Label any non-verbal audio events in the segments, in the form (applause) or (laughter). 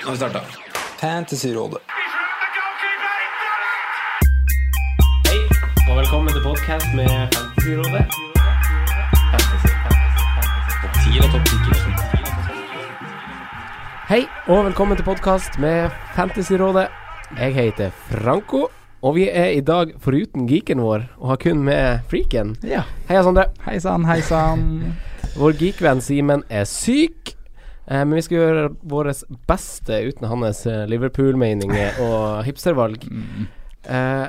Nå har vi starta. Fantasyrådet. Hei, og velkommen til podcast med Fantasyrådet. Fantasy, fantasy, fantasy. Topp 10 eller topp 10? Hei, og velkommen til podcast med Fantasyrådet. Jeg heter Franco, og vi er i dag foruten geeken vår, og har kun med freaken. Ja. Heia, Sondre. Hei sann, hei sann. Vår geekvenn Simen er syk. Eh, men vi skal gjøre vårt beste uten hans eh, Liverpool-meninger og hipstervalg. (laughs) Eh,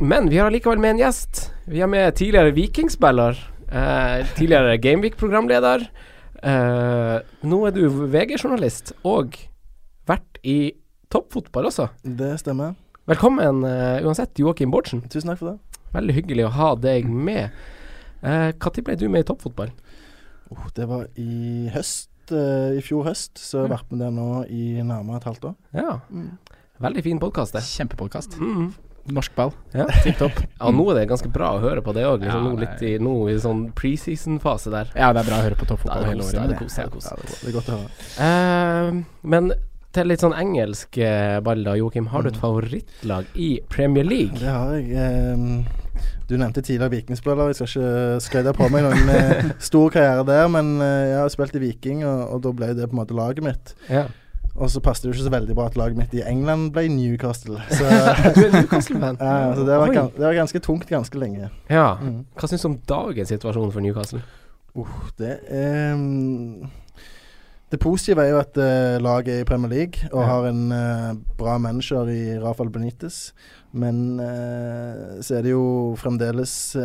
men vi har allikevel med en gjest. Vi har med tidligere Vikingspiller. Eh, tidligere Gameweek-programleder. Eh, nå er du VG-journalist og vært i toppfotball også. Det stemmer. Velkommen uansett, Joakim Bårdsen. Tusen takk for det. Veldig hyggelig å ha deg med. Når uh, ble du med i toppfotball? Oh, det var i høst. Eh, I fjor høst. Så jeg har vært med der nå i nærmere et halvt år. Ja. Veldig fin podkast, det. Kjempepodkast. Mm. Norsk ball. Ja. (laughs) Tipp topp. Ja, nå er det ganske bra å høre på det òg. Liksom, Ja, nå litt i, nå i sånn preseason-fase der. Ja, det er bra å høre på toppfotball det hele året. er det kos, er det kos. Ja, det, er bra. det er godt å høre. Uh, men til litt sånn engelsk eh, ball, da, Joakim. Har du et favorittlag i Premier League? Det har jeg. ehm, du nevnte tidligere vikingspiller. Jeg skal ikke skryte på meg noen eh, stor karriere der, men eh, jeg har spilt i Viking, og, og da ble det på en måte laget mitt. Ja. Og så passet det jo ikke så veldig bra at laget mitt i England ble Newcastle. Så, (laughs) Du er Newcastle-fan? (laughs) ja, så det, var, det var ganske tungt ganske lenge. Ja. Mm. Hva syns du om dagens situasjon for Newcastle? Uh, det ehm, Det positive er jo at uh, laget er i Premier League og Ja. har en uh, bra manager i Rafael Benitez. Men uh, så er det jo fremdeles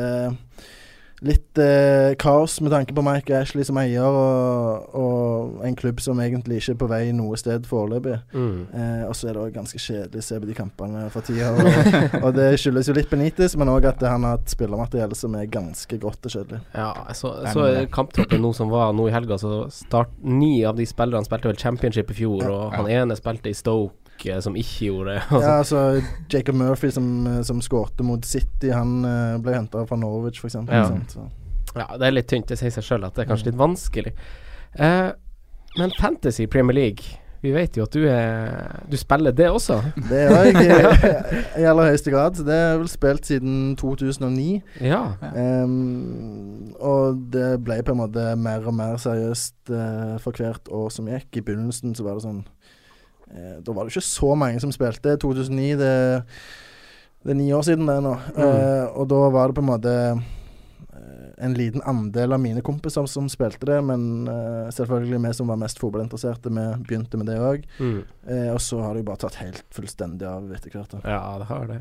litt eh, kaos med tanke på Mike Ashley som eier, og, og en klubb som egentlig ikke er på vei noe sted foreløpig. Mm. Eh, og så er det også ganske kjedelig å se på de kampene for tida. Og, og det skyldes jo litt Benitez, men òg at han har et spillermateriell som er ganske grått og kjedelig. Ja, så, er så kamptroppen nå som var nå i helga, så start ni av de spillerne spilte vel championship i fjor, og han ene spilte i Stoke, eh, som ikke gjorde det. Altså, (laughs) Ja, altså Jacob Murphy som, eh, som skårte mot City, han eh, ble henta fra Norwich, f.eks. Ja. så. Ja, det er litt tynt. Det sier seg sjøl at det er kanskje litt vanskelig. Eh, men Fantasy Premier League, vi vet jo at du er Du spiller det også? Det gjør (laughs) jeg i, aller høyeste grad. Det har jeg vel spilt siden 2009. Ja. Um, og det ble på en måte mer og mer seriøst uh, for hvert år som gikk. I begynnelsen så var det sånn Da var det ikke så mange som spilte. 2009, det, det er ni år siden det nå. Eh, og da var det på en måte eh, en liten andel av mine kompiser som spilte det, men uh, selvfølgelig vi som var mest fotballinteresserte, vi begynte med det òg. Mm. Uh, og så har det jo bare tatt helt fullstendig av etter hvert. Ja, det har det.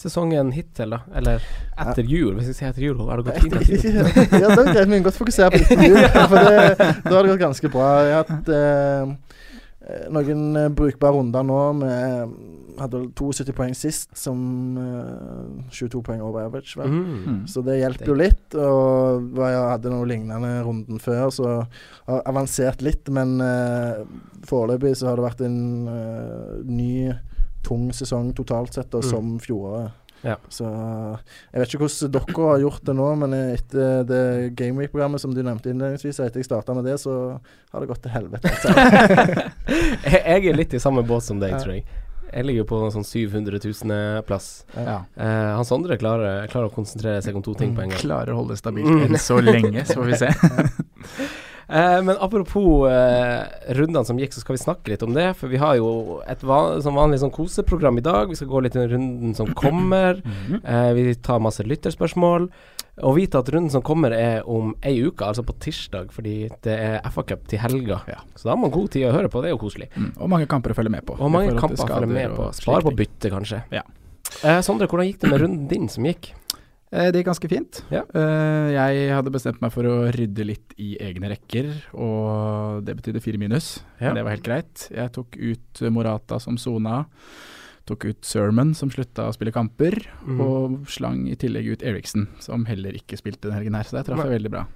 Sesongen hittil, da? Eller etter jul, hvis jeg sier etter jul. Har det gått fint etter jul? (laughs) ja, det er greit, men godt fokusere på etter jul, (laughs) for det, da har det gått ganske bra. Jeg har hatt eh, eh, noen eh, brukbare runder nå. Vi hadde 72 poeng sist, som eh, 22 poeng over average. Vel. Mm. Mm. Så det hjelper jo litt. Og jeg hadde noe lignende runden før, så har avansert litt. Men uh, foreløpig så har det vært en uh, ny, tung sesong totalt sett, og Mm. som fjoråret. Ja. Så jeg vet ikke hvordan dere har gjort det nå, men etter det Gameweek-programmet som du nevnte innledningsvis, etter jeg starta med det, så har det gått til helvete. (laughs) Jeg, er litt i samme båt som deg, Ja. tror jeg. Jeg ligger på sånn 700 000 plass. Ja. Eh, Hans Andre klarer, klarer å konsentrere seg om to ting på en gang. Klarer å holde det stabilt Mm. enn så lenge, så får vi se. (laughs) Eh, men apropos eh, rundene som gikk, så skal vi snakke litt om det. For vi har jo et van som vanlig sånn koseprogram i dag. Vi skal gå litt i den runden som kommer. (clears throat) Eh, vi tar masse lytterspørsmål. Og vite at runden som kommer er om ei uke, altså på tirsdag, fordi det er FA-cup til helga. Ja. Så da har man god tid å høre på, det er jo koselig. Mm. Og mange kamper å følge med på. Og mange kamper å følge med på. Spare på bytte, kanskje. Ja. Eh, Sondre, hvordan gikk det med runden din som gikk? Eh, Det gikk ganske fint. Ja. Eh, jeg hadde bestemt meg for å rydde litt i egne rekker, og det betydde fire minus. Ja. Det var helt greit. Jeg tok ut Morata som sona. Tok ut Sermon, som slutta å spille kamper. mm. Og slang i tillegg ut Eriksen, som heller ikke spilte denne helgen her. Så der traff jeg veldig bra.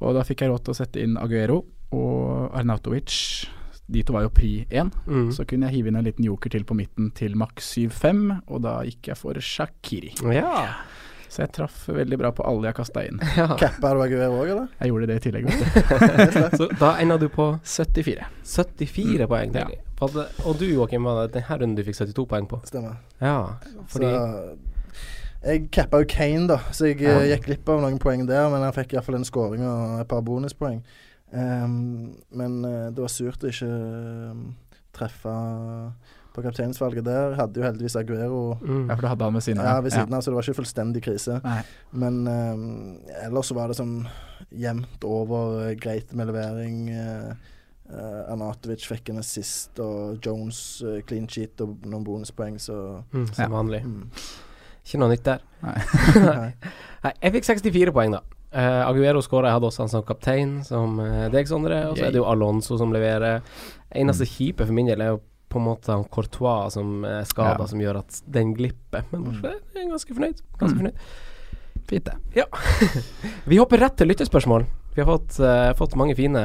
Og da fikk jeg råd til å sette inn Aguero og Arnautovic. De to var jo pri 1. Mm. Så kunne jeg hive inn en liten joker til på midten til maks 7-5, og da gikk jeg for Shakiri. Ja. Så jeg traff veldig bra på alle jeg kasta inn. Ja. Cappa du Aguero òg, eller? Jeg gjorde det i tillegg, vet du. (laughs) Så da enda du på 74. 74 poeng. Ja. Det- Og du Joakim, var det denne runden du fikk 72 poeng på? Stemmer. Ja, fordi Så jeg cappa jo Kane, da, så jeg Ja. eh, gikk glipp av noen poeng der. Men jeg fikk iallfall en scoring og et par bonuspoeng. Um, men eh, det var surt å ikke eh, treffe på kapteinsvalget der. Hadde jo heldigvis Aguero mm. Ja, for du hadde han ved siden ja, ved siden av, så det var ikke fullstendig krise. Nei. Men um, ellers så var det sånn jevnt over uh, greit med levering. Uh, Arnatovic fikk en assist, og Jones clean sheet og noen bonuspoeng, så Mm, som Ja. vanlig. mm. Ikke noe nytt der. Nei. (laughs) Nei. Jeg fikk 64 poeng, da. Uh, Aguero skåra, jeg hadde også han som kaptein, som uh, deg, Sondre. Og så er det jo Alonso som leverer. Eneste kjipe for min del er jo på en måte han Courtois som er skada, Ja. som gjør at den glipper. Men mm. jeg er ganske fornøyd. Ganske Mm. fornøyd. Fint, det. (laughs) Vi hopper rett til lyttespørsmål. Vi har fått, uh, fått mange fine.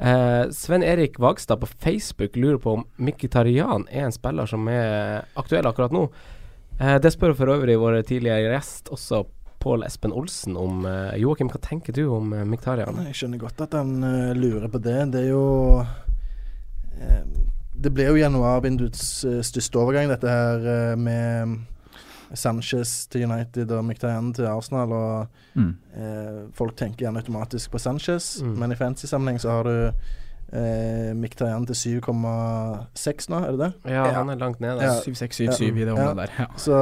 Uh, Sven Erik Vagstad på Facebook lurer på om Mkhitaryan er en spiller som er aktuell akkurat nå. Uh, det spør for øvrig vår tidligere gjest, også Pål Espen Olsen, om. uh, Joakim, hva tenker du om uh, Miktarian? Jeg skjønner godt at han uh, lurer på det. Det er jo eh, Det ble jo januarvinduets uh, største overgang, dette her eh, med Sanchez til United og Mkhitaryan til Arsenal. Og Mm. eh, folk tenker gjerne automatisk på Sanchez, Mm. men i fancy-sammenheng så har du eh, Mkhitaryan til 7,6 nå, er det det? Ja, Ja. han er langt nede. Ja. 7677 i det Ja. området der. Ja. Så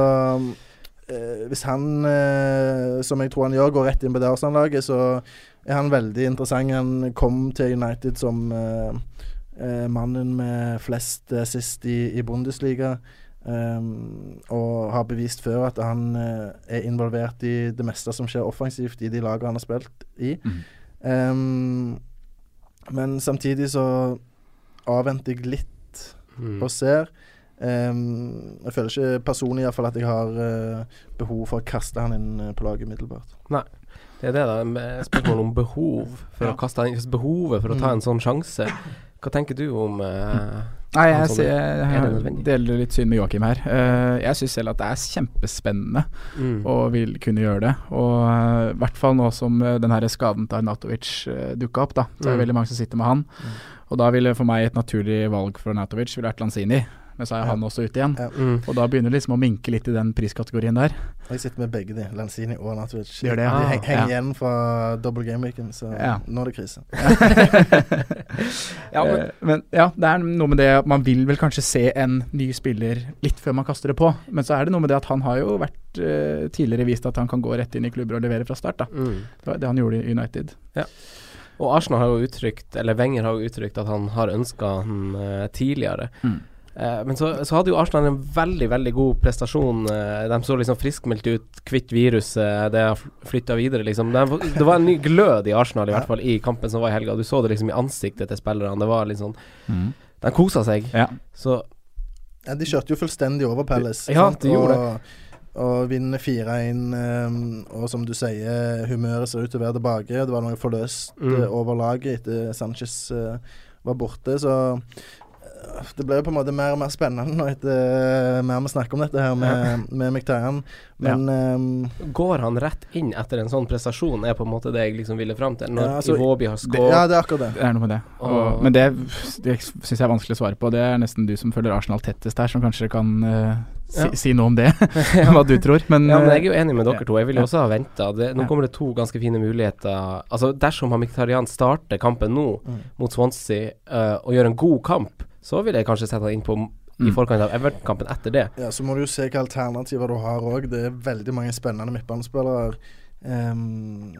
eh, hvis han, eh, som jeg tror han gjør, går rett inn på det Arsenal-laget, så er han veldig interessant. Han kom til United som eh, eh, mannen med flest assist i, i Bundesliga. Um, og har bevist før at han eh, er involvert i det meste som skjer offensivt i de lagene han har spilt i. Mm. Um, men samtidig så avventer jeg litt Mm. og ser. Um, jeg føler ikke personlig i hvert fall at jeg har uh, behov for å kaste han inn eh, på laget umiddelbart. Det er det, da. spørsmålet om behov for Ja. å kaste han inn Behovet for å ta Mm. en sånn sjanse. Hva tenker du om uh, Nei, jeg, jeg, jeg, jeg, deler litt syn med Joakim her. Uh, jeg syns selv at det er kjempespennende mm. og vil kunne gjøre det. Og eh, i hvert fall nå som uh, den her skaden til Arnatovic uh, dukka opp, da. Så er det Mm. veldig mange som sitter med han. Mm. Og da ville for meg et naturlig valg for Arnatovic ville vært Lanzini. Men så er Ja. han også ute igjen. Ja. Mm. Og da begynner det liksom å minke litt i den priskategorien der. Og jeg sitter med begge de, Lanzini og Natovic. Det, ja. De heng, henger Ja. igjen fra double game-weeken, så Ja. nå er det krise. (laughs) Ja, men Eh, men ja, det er noe med det at man vil vel kanskje se en ny spiller litt før man kaster det på. Men så er det noe med det at han har jo vært uh, tidligere vist at han kan gå rett inn i klubber og levere fra start. da mm. Det var det han gjorde i United. Og Arsenal har jo uttrykt, eller Wenger har jo uttrykt at han har ønska han uh, tidligere. Mm. Eh, men så, så hadde jo Arsenal en veldig veldig god prestasjon. eh, de så liksom friskmeldt ut, kvitt viruset, det har flytta videre, liksom. Det, var- det var en ny glød i Arsenal, i hvert fall i kampen som var i helga. Du så det liksom i ansiktet til spillerne. Det var litt sånn Mm. De kosa seg. Ja. Så Ja, de kjørte jo fullstendig over Palace. Ja, de gjorde og, og vinner 4-1, ehm, og som du sier, humøret ser ut til å være tilbake. Det var noe forløst Mm. eh, over laget etter Sanchez eh, var borte, så eh, det ble jo på en måte mer og mer spennende nå etter eh, mer vi snakker om dette her med, (laughs) med Mkhitaryan. Men ehm, går han rett inn etter en sånn prestasjon, er på en måte det jeg liksom ville fram til. Når Ja, altså, Iwobi har skåret ja, det er akkurat det. Det er noe med det. Og, Og- men det, det syns jeg er vanskelig å svare på. Det er nesten du som følger Arsenal tettest her, som kanskje kan uh, si, Ja. si noe om det. (laughs) (laughs) hva du tror. Men, Ja, men jeg er jo enig med dere to. Jeg ville Ja. også ha venta. Nå kommer det to ganske fine muligheter. Altså Dersom han Mkhitaryan starter kampen nå Mm. mot Swansea uh, og gjør en god kamp, så vil jeg kanskje sette han inn på i Mm. forkant av Everton-kampen etter det. Ja, Så må du jo se hvilke alternativer du har òg. Det er veldig mange spennende midtbanespillere. Um,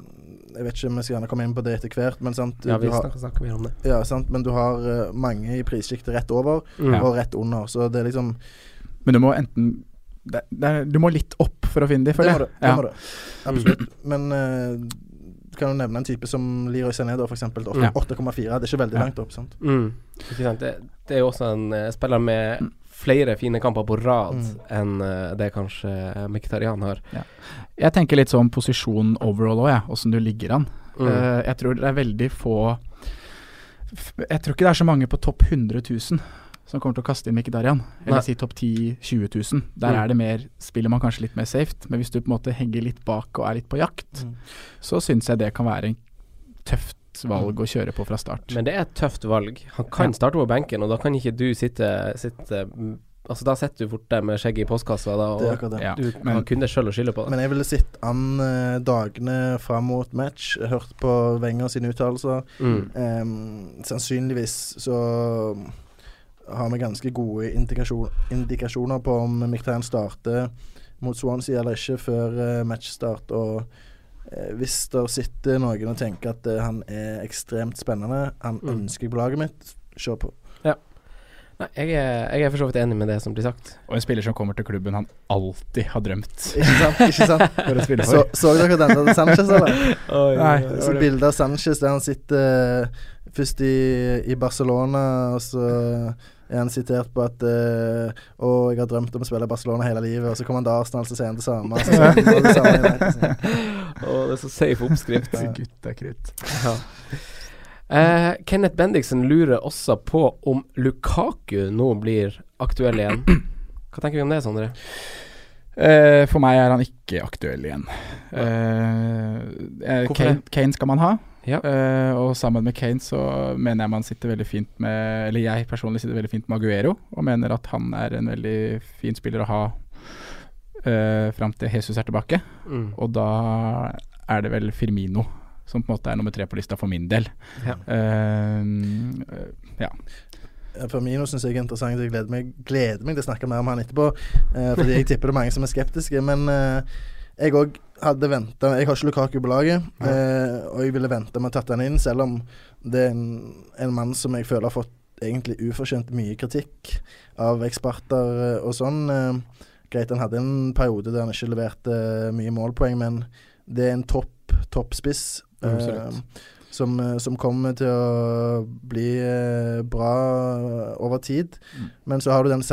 jeg vet ikke om vi skal gjerne komme inn på det etter hvert, men sant, Ja, vi har, snakker, snakker mer om det. ja, sant, men du har uh, mange i prissjiktet rett over Mm. og rett under. Så det er liksom men du må enten det, det Du må litt opp for å finne dem Det føler må jeg. Det må du. Absolutt. Men eh, du kan jo nevne en type som Leroy Sané, da, eksempel. 8,4. Det er ikke veldig langt opp. sant? Mm. Ikke sant? Det, det er jo også en uh, spiller med flere fine kamper på rad Mm. enn uh, det kanskje Mkhitarian har. Jeg tenker litt sånn posisjon overall òg, jeg. Åssen du ligger an. Mm. Uh, jeg tror det er veldig få f- Jeg tror ikke det er så mange på topp 100 000 som kommer til å kaste inn Mkhitaryan, eller Nei. si topp 10 20 000. Der Mm. er det mer, spiller man kanskje litt mer safe, men hvis du på en måte henger litt bak og er litt på jakt, Mm. så syns jeg det kan være en tøft valg Mm. å kjøre på fra start. Men det er et tøft valg. Han kan Ja. starte på benken, og da kan ikke du sitte, sitte Altså Da sitter du fort der med skjegget i postkassa, da, Det er og akkurat det. Ja, du men- har kun deg sjøl å skylde på. det Men jeg ville sett an eh, dagene fram mot match. Hørt på Wenger sine uttalelser. Mm. Em, sannsynligvis så har vi ganske gode indikasjon, indikasjoner på om Mkhitaryan starter mot Swansea eller ikke før uh, matchstart. Og eh, hvis det sitter noen og tenker at eh, han er ekstremt spennende, han Mm. ønsker jeg på laget mitt, kjør på. Nei, jeg er, jeg er for så vidt enig med det som blir sagt. Og en spiller som kommer til klubben han alltid har drømt Ikke sant? Ikke sant? (laughs) for å spille Så, for. så dere den til Sanchez, eller? Nei, Så bildet av Sanchez der han sitter først i, i Barcelona, og så er han sitert på at eh, Å, jeg har drømt om å spille Barcelona hele livet, og så kommer han til Arsenal, så sier han det samme. Så sier han det samme. Å, er så safe oppskrift. Gutta krutt. ja. Uh, Kenneth Bendiksen lurer også på om Lukaku nå blir aktuell igjen. Hva tenker vi om det, Sondre? Uh, for meg er han ikke aktuell igjen. Uh, eh, Kane, Kane skal man ha, Ja. Uh, og sammen med Kane så mener jeg man sitter veldig fint med Eller jeg personlig sitter veldig fint med Aguero, og mener at han er en veldig fin spiller å ha uh, fram til Jesus er tilbake. Mm. Og da er det vel Firmino som på en måte er nummer tre på lista for min del. Ja. Uh, ja. Firmino syns jeg er interessant. Jeg gleder meg, gleder meg til å snakke mer om han etterpå. Eh, fordi jeg tipper det er mange som er skeptiske. Men eh, jeg òg hadde venta Jeg har ikke Lukaku på laget, eh, og jeg ville venta med å tatt han inn, selv om det er en, en mann som jeg føler har fått egentlig ufortjent mye kritikk av eksperter eh, og sånn. Eh, greit, han hadde en periode der han ikke leverte eh, mye målpoeng, men det er en topp toppspiss. eh, som, eh, som kommer til å bli eh, bra over tid. Mm. Men så har du den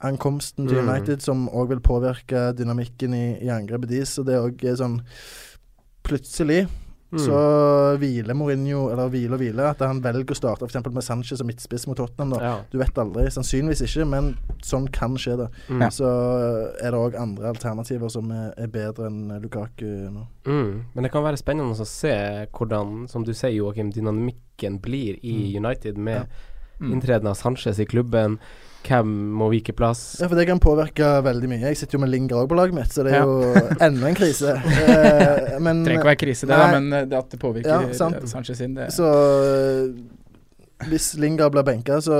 Sanchez-ankomsten til Mm. United, som òg vil påvirke dynamikken i, i angrepet deres. Og det òg er sånn Plutselig Mm. så hviler Mourinho, eller hviler og hviler, at han velger å starte f.eks. med Sanchez som midtspiss mot Tottenham. da ja. Du vet aldri. Sannsynligvis ikke, men sånn kan skje, da. Mm. Så er det òg andre alternativer som er, er bedre enn Lukaku nå. Mm. Men det kan være spennende å se hvordan, som du sier Joakim, dynamikken blir i Mm. United med Mm. inntreden av Sanchez i klubben. Hvem må vike plass? Ja, for det kan påvirke veldig mye. Jeg sitter jo med Linger òg på laget mitt, så det er Ja. jo (laughs) enda en krise. (laughs) Eh, men Trenger ikke å være krise, det, da, men eh, det at det påvirker Ja, sant. eh, Sanchez sin, det Så eh, hvis Linger blir benka, så,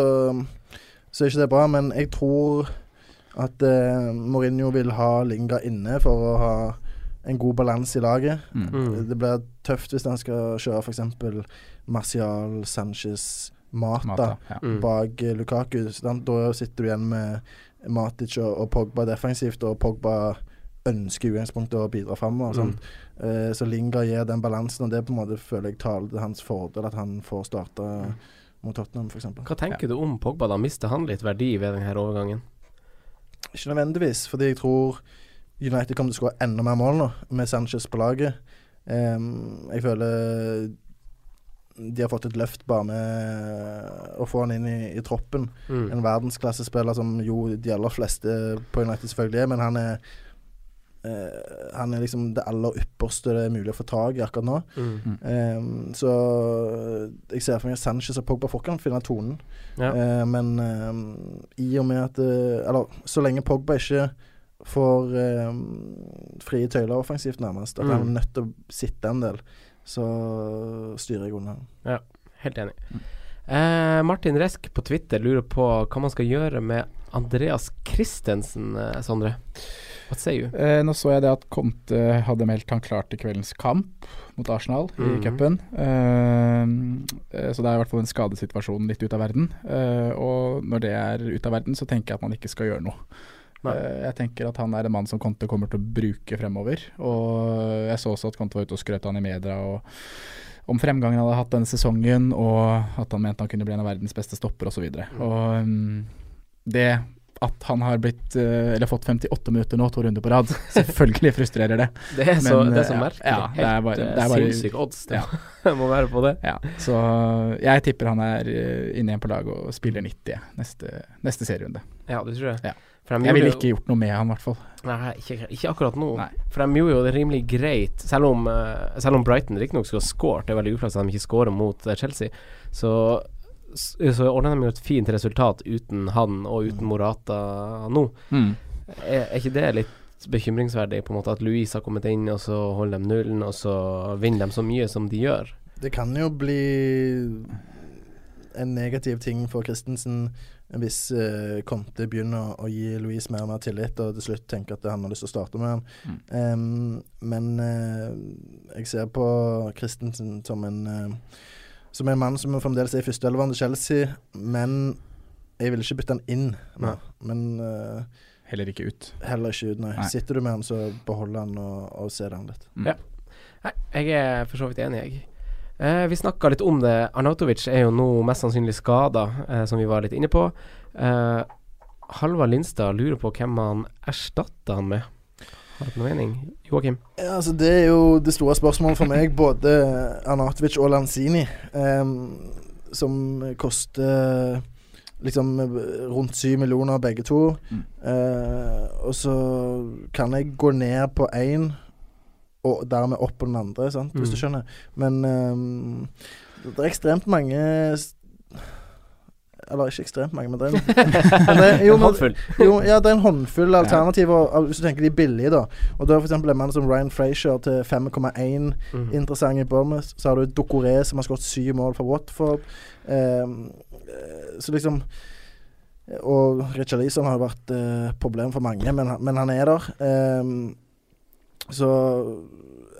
så er ikke det bra. Men jeg tror at eh, Mourinho vil ha Linger inne for å ha en god balanse i laget. mm. Mm. Det blir tøft hvis han skal kjøre f.eks. Martial, Sanchez, Mata, Mata, ja. Mm. bak eh, Lukaku. Sant? Da sitter du igjen med Matic og, og Pogba defensivt, og Pogba ønsker i utgangspunktet å bidra framover. Mm. Eh, så Linga gir den balansen, og det på en måte føler jeg taler til hans fordel at han får starte Mm. mot Tottenham, f.eks. Hva tenker du om Pogba? da Mister han litt verdi ved denne overgangen? Ikke nødvendigvis, fordi jeg tror United kommer til å skåre enda mer mål nå, med Sanchez på laget. Um, jeg føler de har fått et løft bare med å få han inn i, i troppen. Mm. En verdensklassespiller som jo de aller fleste på United selvfølgelig er, men han er eh, Han er liksom det aller ypperste det er mulig å få tak i akkurat nå. Mm. Em, så jeg ser for meg at Sanchez og Pogba får kan finne tonen. Ja. Eh, men em, i og med at eh, Eller så lenge Pogba ikke får em, frie tøyler offensivt, nærmest, at Mm. han er nødt til å sitte en del, så styrer jeg unna. Helt enig. Eh, Martin Resk på Twitter lurer på hva man skal gjøre med Andreas Christensen, eh, Sondre. Hva sier du? Eh, nå så jeg det at Conte hadde meldt han klar til kveldens kamp mot Arsenal i Mhm. cupen. Eh, eh, så det er i hvert fall en skadesituasjon litt ut av verden. Eh, og når det er ut av verden, så tenker jeg at man ikke skal gjøre noe. Eh, jeg tenker at han er en mann som Conte kommer til å bruke fremover. Og jeg så også at Conte var ute og skrøt han i media og om fremgangen han hadde hatt denne sesongen, og at han mente han kunne bli en av verdens beste stopper osv. Og, mm, det at han har blitt eh, Eller fått 58 minutter nå, to runder på rad. (laughs) Selvfølgelig frustrerer det. Det er så, Men, det er så merkelig. ja, det er bare- det er bare- sinnssyke odds det (laughs) Ja. må være på det. Ja, så jeg tipper han er eh, inne igjen på laget og spiller 90 neste, neste serierunde. Ja, du tror det? Ja. For Jeg ville ikke gjort noe med han, i hvert fall. Nei, ikke, ikke akkurat nå. Nei. For de gjorde jo det rimelig greit, selv om, eh, selv om Brighton riktignok skulle ha skåret. Det er veldig uflaks at de ikke skårer mot eh, Chelsea. Så så ordna de jo et fint resultat uten han og uten Morata nå. Er, er ikke det litt bekymringsverdig, på en måte at Louise har kommet inn, og så holder de nullen, og så vinner de så mye som de gjør? Det kan jo bli en negativ ting for Christensen hvis uh, Conte begynner å, å gi Louise mer og mer tillit, og til slutt tenker at han har lyst til å starte med han. Mm. Um, men uh, jeg ser på Christensen som en uh, Som en mann som fremdeles er i førsteelveren til Chelsea, men jeg vil ikke bytte han inn. nå. Nei. Men uh, Heller ikke ut. heller ikke ut, nei. Nei. Sitter du med han, så beholder han og, og ser det an litt. Mm. Ja. Nei, jeg er for så vidt enig, jeg. Eh, vi snakka litt om det. Arnautovic er jo nå mest sannsynlig skada, eh, som vi var litt inne på. Eh, Halvard Lindstad lurer på hvem han erstatter han med. Har du noen mening? Joakim? Ja, altså Det er jo det store spørsmålet for meg. Både Arnautovic og Lanzini, ehm, som koster liksom rundt syv millioner begge to. Mm. Eh, og så kan jeg gå ned på én, og dermed opp på den andre, sant? hvis Mm. du skjønner. Men um, det er ekstremt mange Eller ikke ekstremt mange, men det er en, (laughs) men det, jo, en håndfull. jo, ja, det er en håndfull alternativer, ja. hvis du tenker de billige, da. Og da eksempel en mann som Ryan Frazier til 5,1 Mm. interessant i Bournemouth. Så har du Dokoré som har skåret syv mål for Watford. Ehm, eh, så liksom Og Richard Leeson har jo vært uh, problem for mange, men, men han er der. Ehm, så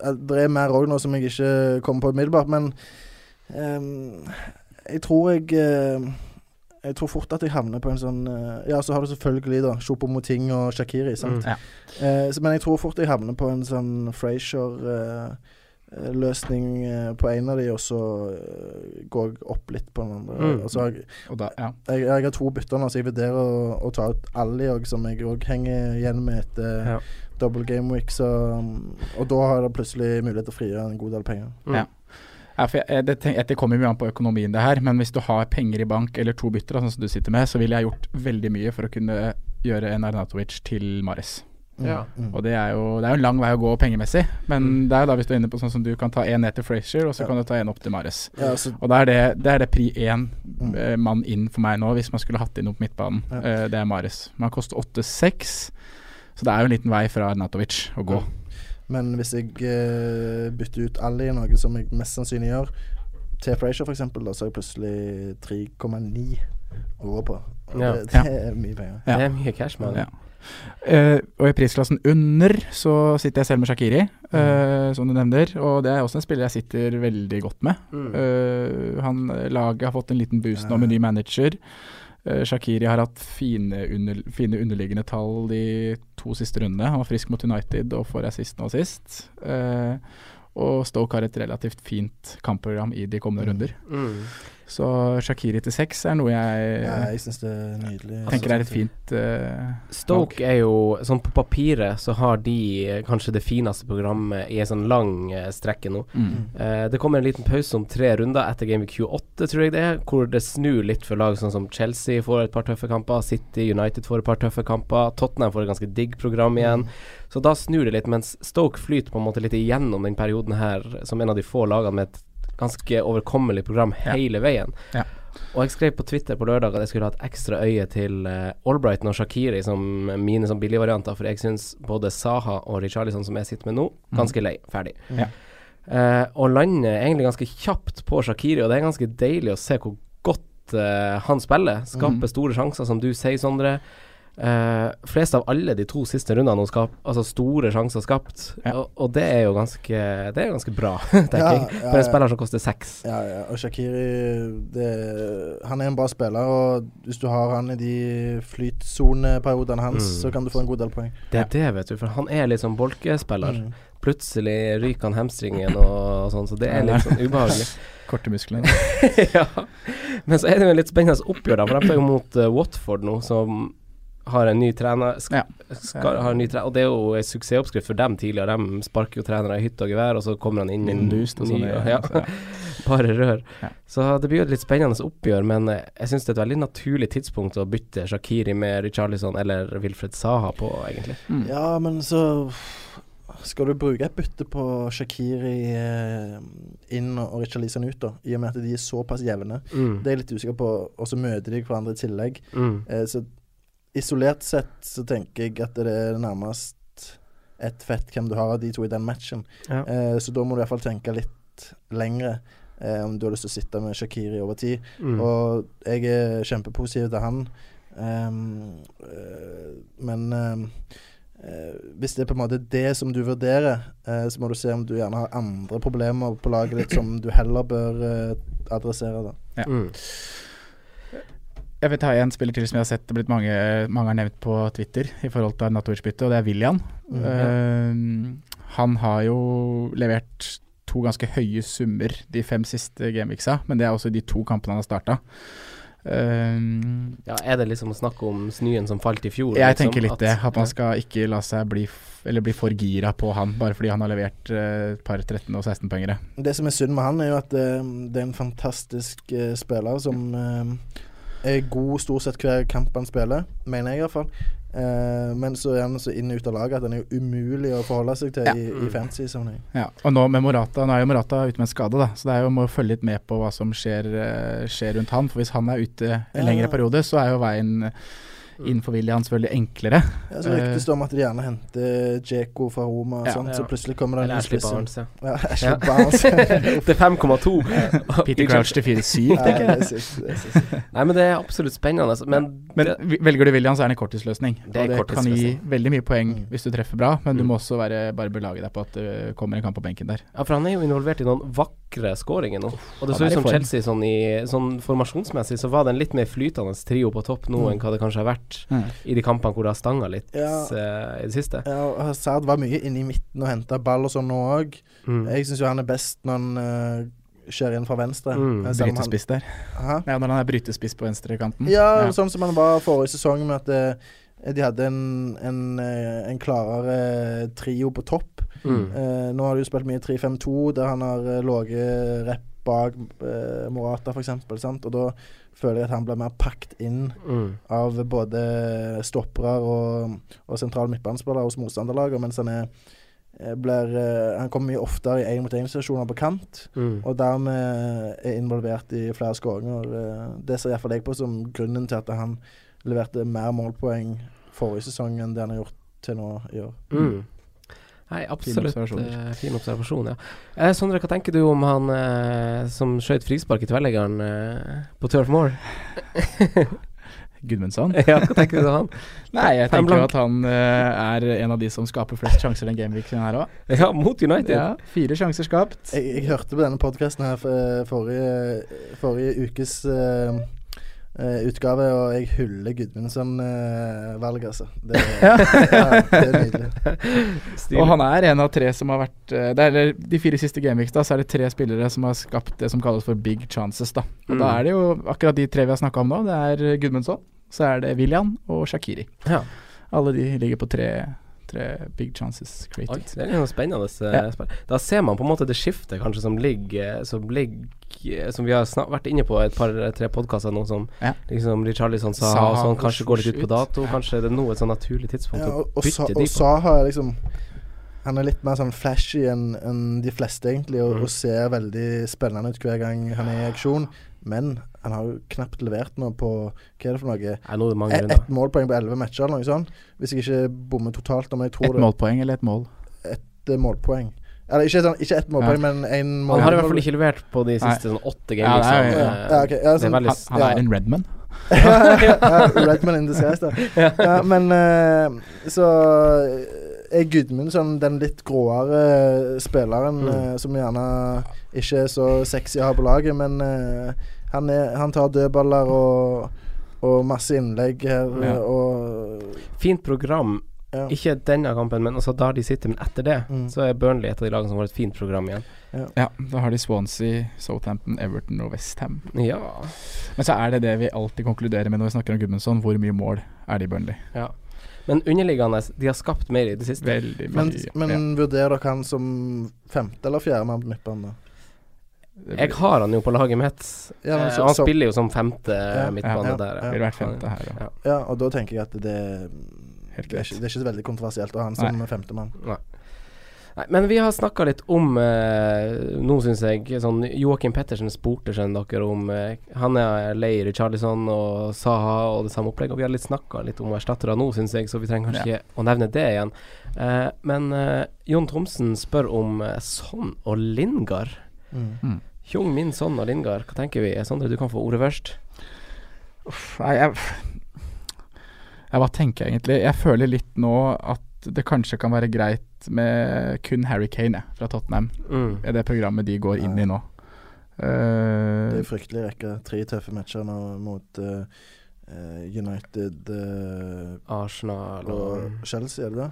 det er mer òg nå som jeg ikke kommer på umiddelbart, men um, jeg tror jeg eh, jeg tror fort at jeg havner på en sånn eh, Ja, så har du selvfølgelig da Choupo-Moting og Shakiri, sant. Mm. Ja. Eh, så, men jeg tror fort jeg havner på en sånn Frazier-løsning eh, på en av de, og så eh, går jeg opp litt på den andre. Mm. Og så har jeg, da, ja. jeg, jeg har to bytter nå, så jeg vurderer å, å ta ut Ali òg, som jeg òg henger igjen med etter Ja. double game week. Så, og da har jeg plutselig mulighet til å frigjøre en god del penger. Mm. Ja. Ja, jeg, det, det kommer mye an på økonomien, det her. Men hvis du har penger i bank eller to bytter, sånn som du sitter med, så ville jeg gjort veldig mye for å kunne gjøre en Arnatovic til Mares. Ja. Mm. Og det er, jo, det er jo en lang vei å gå pengemessig. Men Mm. det er jo da hvis du er inne på sånn som du kan ta en ned til Frazier, og så Ja. kan du ta en opp til Mares. Ja, altså. Og da er det, det er det pri én Mm. eh, mann inn for meg nå, hvis man skulle hatt inn noe på midtbanen. Ja. Eh, det er Mares. Man koster 8-6, så det er jo en liten vei fra Natovic å gå. men hvis jeg eh, bytter ut Ali, noe som jeg mest sannsynlig gjør, til Frazier f.eks., da så har jeg plutselig 3,9 over på. Og Ja. det, det er mye penger. Ja. Det er mye cash, mann. Ja. Eh, og i prisklassen under så sitter jeg selv med Shakiri, eh, som du nevner. Og det er også en spiller jeg sitter veldig godt med. Mm. Uh, han, laget har fått en liten boost nå med ny manager. Shakiri har hatt fine, under, fine underliggende tall de to siste rundene. Han var frisk mot United og får assist nå sist. Og Stoke har et relativt fint kampprogram i de kommende Mm. runder. Mm. Så Shakiri til seks er noe jeg Ja, jeg synes det er nydelig. tenker er et fint uh, Stoke er jo Sånn på papiret så har de eh, kanskje det fineste programmet i en sånn lang eh, strekke nå. mm. Uh, det kommer en liten pause om tre runder etter Game Week 28, tror jeg det er, hvor det snur litt for lag sånn som Chelsea får et par tøffe kamper, City United får et par tøffe kamper, Tottenham får et ganske digg program igjen. Så da snur det litt, mens Stoke flyter på en måte litt igjennom den perioden her som en av de få lagene med et ganske overkommelig program hele veien. Ja. Og jeg skrev på Twitter på lørdag at jeg skulle ha et ekstra øye til uh, Albrighton og Shakiri som mine som billigvarianter, for jeg syns både Saha og Richarlison, som jeg sitter med nå, Mm. ganske lei. Ferdig. Ja. Uh, og lander egentlig ganske kjapt på Shakiri, og det er ganske deilig å se hvor godt uh, han spiller. Skaper mm. store sjanser, som du sier, Sondre. Uh, flest av alle de to siste rundene hun skap, altså store sjanser skapt. Ja. Og, og det er jo ganske Det er ganske bra, (laughs) tenker Ja, jeg. ja, For en spiller som koster seks. Ja, ja, og Shakiri det, Han er en bra spiller, og hvis du har han i de flytsoneperiodene hans, Mm. så kan du få en god del poeng. Det er det, vet du. For han er litt sånn bolkespiller. Mm. Plutselig ryker han hamstringen og, og sånn, så det er litt sånn ubehagelig. (laughs) Korte muskler. (laughs) ja. Men så er det jo en litt spennende oppgjør, da. For de er jo mot uh, Watford nå, som har en ny trener, sk Ja. skal, har en ny trener Og det er jo en suksessoppskrift for dem tidligere. De sparker jo trenere i hytte og gevær, og så kommer han inn i en boost og sånn. (laughs) ja, Bare rør. Ja. Så det blir jo et litt spennende oppgjør, men eh, jeg syns det er et veldig naturlig tidspunkt å bytte Shakiri med Richarlison eller Wilfred Saha på, egentlig. Mm. Ja, men så skal du bruke et bytte på Shakiri eh, inn og Richarlison ut, da? I og med at de er såpass jevne. Mm. Det er jeg litt usikker på. Og så møter de hverandre i tillegg. Mm. Eh, så isolert sett så tenker jeg at det er nærmest ett fett hvem du har av de to i den matchen. Ja. Eh, så da må du iallfall tenke litt lengre. Eh, om du har lyst til å sitte med Shakiri over tid. Mm. Og jeg er kjempepositiv til han. um, eh, men eh, hvis det er på en måte det som du vurderer, eh, så må du se om du gjerne har andre problemer på laget ditt som du heller bør eh, adressere. da. Ja. Mm. Jeg vil ta en spiller til som jeg har sett det blitt mange, mange har nevnt på Twitter i forhold til Arnatovic-byttet, og det er William. Mm, Eh, han har jo levert to ganske høye summer de fem siste gameweeksa, men det er også de to kampene han har starta. Ja, er det liksom å snakke om snøen som falt i fjor? jeg liksom, tenker litt det, at man skal ikke la seg bli, eller bli for gira på han bare fordi han har levert et et par 13- og 16-poengere. Det som er synd med han, er jo at uh, det er en fantastisk eh, spiller som eh, er god stort sett hver kamp han spiller, mener jeg iallfall. Uh, men så er han så inn og ut av laget at han er jo umulig å forholde seg til Ja. i, i Mm. fantasy-sammenheng. Ja, og nå med Morata, nå er jo Morata ute med en skade, da, så det er jo må følge litt med på hva som skjer, eh, skjer rundt han. For hvis han er ute en Ja. lengre periode, så er jo veien inn for William selvfølgelig enklere. Ja, så ryktes det om at de gjerne henter Djeko fra Roma, og Ja. sånt, Ja. så plutselig kommer det en Ashley. Barnes, ja. Ja, (laughs) Ashley Ja. Barnes. (laughs) (laughs) Til 5,2. Peter Crouch til 4-7, tenker det jeg. Nei, men det er absolutt spennende. Men, Men det, velger du William, så er det en korttidsløsning. Det det kan gi veldig mye poeng Mm. hvis du treffer bra, men du Mm. må også være, bare belage deg på at det kommer en kamp på benken der. ja, for han er jo involvert i noen vakre skåringer nå. Og det så ut som. Chelsea sånn, i, sånn formasjonsmessig så var det en litt mer flytende trio på topp nå Mm. enn hva det kanskje har vært i de kampene hvor det har stanga litt Ja. uh, i det siste. Ja, Hazard var mye inne i midten og henta ball og sånn nå òg. Mm. Jeg syns jo han er best når han uh, skjer inn fra venstre. Mm, Eh, Brytespiss der. Aha. Ja, når han er brytespiss på venstrekanten. Ja, Ja. sånn som han var forrige sesong, med at de hadde en, en, en klarere trio på topp. Mm. Eh, nå har de jo spilt mye 3-5-2, der han har ligget rett bak eh, Morata, f.eks. Og da føler jeg at han blir mer pakket inn Mm. av både stoppere og, og sentrale midtbanespillere hos motstanderlaget, mens han er eh, blir, eh, Han kommer mye oftere i én-mot-én-situasjoner på kant, Mm. og dermed er involvert i flere skåringer. Eh, Det ser iallfall jeg på som grunnen til at han leverte mer målpoeng forrige sesong enn det han har gjort til nå i år. Mm. Nei, absolutt. observasjoner. uh, fin observasjon, ja. Eh, Sondre, hva tenker du om han eh, som skjøt frispark i tverrleggeren eh, på Turf Moor? (laughs) Gudmundsson. (laughs) ja, hva tenker du om han? Nei, jeg Fem tenker blank. at han eh, er en av de som skaper flest sjanser den gameweeken her òg. Ja, mot United. Ja, fire sjanser skapt. Jeg, jeg hørte på denne podkasten her forrige, forrige ukes eh, eh, utgave, og jeg hyller Gudmundsson-valget, altså. Det, (laughs) ja, det er nydelig. Og han er en av tre som har vært eh, det er, eller De fire siste gameweeks da, så er det tre spillere som har skapt det som kalles for big chances. da Og Mm. Da er det jo akkurat de tre vi har snakka om nå. Det er Gudmundsson, så er det William og Shakiri. Ja. Alle de ligger på tre, tre big chances Oi, det er litt sånn spennende eh, Ja. Da ser man på en måte det skiftet kanskje som ligger Som ligger Som vi har snart vært inne på et par-tre podkaster nå, som Ja. liksom Richarlison sa, Saha og sånn, kanskje går litt ut på dato. Ja. Kanskje det er nå et sånn naturlig tidspunkt Ja, og, og, Sa, bytte og de på. Saha er liksom Han er litt mer sånn flashy enn en de fleste, egentlig, og, Mm. og ser veldig spennende ut hver gang han er i aksjon. Men han har jo knapt levert noe på Hva er det for noe? Nei, Ett et målpoeng på elleve matcher, eller noe sånt. Hvis jeg ikke bommer totalt, om jeg tror Et målpoeng eller et mål? Et er målpoeng. Eller ikke, sånn, ikke ett målpoeng, men én mål. Han har i hvert fall ikke levert på de siste sånn åtte Ja, gamene. ja, ja, ja, sånn- Han, han Ja. er en Redman. (laughs) ja, Redman in disguise, da. (laughs) Ja, men uh, så er Gudmundsson den litt gråere spilleren Mm. uh, som gjerne ikke er så sexy å ha på laget, men eh, han, er, han tar dødballer og, og masse innlegg her, Ja. og Fint program Ja. Ikke denne kampen, men også da de sitter. Men etter det Mm. så er Burnley et av de lagene som har et fint program igjen. Ja, da har de Swansea, Southampton, Everton og Westham. Ja. Men så er det det vi alltid konkluderer med når vi snakker om Gudmundsson. Hvor mye mål er det i Burnley? ja. Men underliggende, de har skapt mer i det siste. Veldig Men, mye. men vurderer dere han som femte eller fjerde mann på midtbanen? Jeg har han jo på laget mitt. Ja, men Eh, så- han så- spiller jo som femte Ja, midtbane ja, der. ja. Ville vært femte her, ja. Og da tenker jeg at det det er, ikke, det er ikke så veldig kontroversielt å ha han som femtemann. Nei, men vi har snakka litt om eh, Nå syns jeg sånn Joakim Pettersen spurte dere om eh, Han er lei Charlison og Saha og det samme opplegget. Og vi har litt snakka litt om erstattere nå, syns jeg, så vi trenger kanskje ikke å nevne det igjen. Eh, men eh, Jon Thomsen spør om eh, Son og Lingard. Mm. Mm. Min sønn og Lindgard, hva tenker vi? Sondre, du kan få ordet først. Uff, Nei, jeg jeg hva tenker jeg egentlig? Jeg føler litt nå at det kanskje kan være greit med kun Harry Kane jeg, fra Tottenham. Mm. Det programmet de går inn i nå. Det er Uh, fryktelig rekke. Tre tøffe matcher nå mot eh, eh, United uh, Arsenal og og Chelsea, er det det?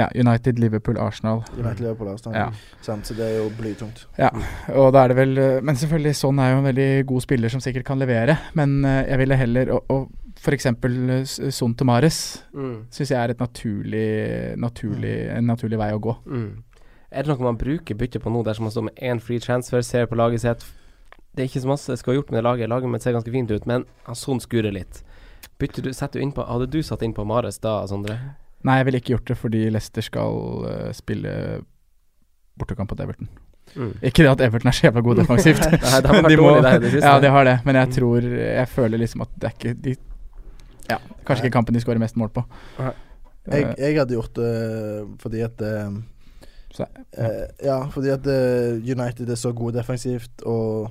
Ja, United, Liverpool, Arsenal. United Liverpool Arsenal. Ja. Sant, så det er jo blytungt. Og da er det vel eh, Men selvfølgelig, Son er jo en veldig god spiller som sikkert kan levere. Men eh, jeg ville heller Og, og f.eks. Son Tomares mm. syns jeg er et naturlig, naturlig, en naturlig vei å gå. Mm. Er det noe man bruker bytte på nå, dersom man står med én free transfer, ser på laget sitt Det er ikke så masse jeg skal ha gjort med det laget, laget mitt ser ganske fint ut, men Son skurer litt. Bytter du, setter du inn på Hadde du satt inn på Mares da, Sondre? Nei, jeg ville ikke gjort det fordi Leicester skal uh, spille bortekamp mot Everton. Mm. Ikke det at Everton er så jævla god (laughs) defensivt. Nei, de har vært (laughs) De må- det siste. Ja, de har det, men jeg tror Jeg føler liksom at det er ikke de Ja, kanskje ikke kampen de skårer mest mål på. Nei. Jeg, Eh, jeg hadde gjort det fordi at eh, Så, eh, Ja, fordi at United er så gode defensivt, og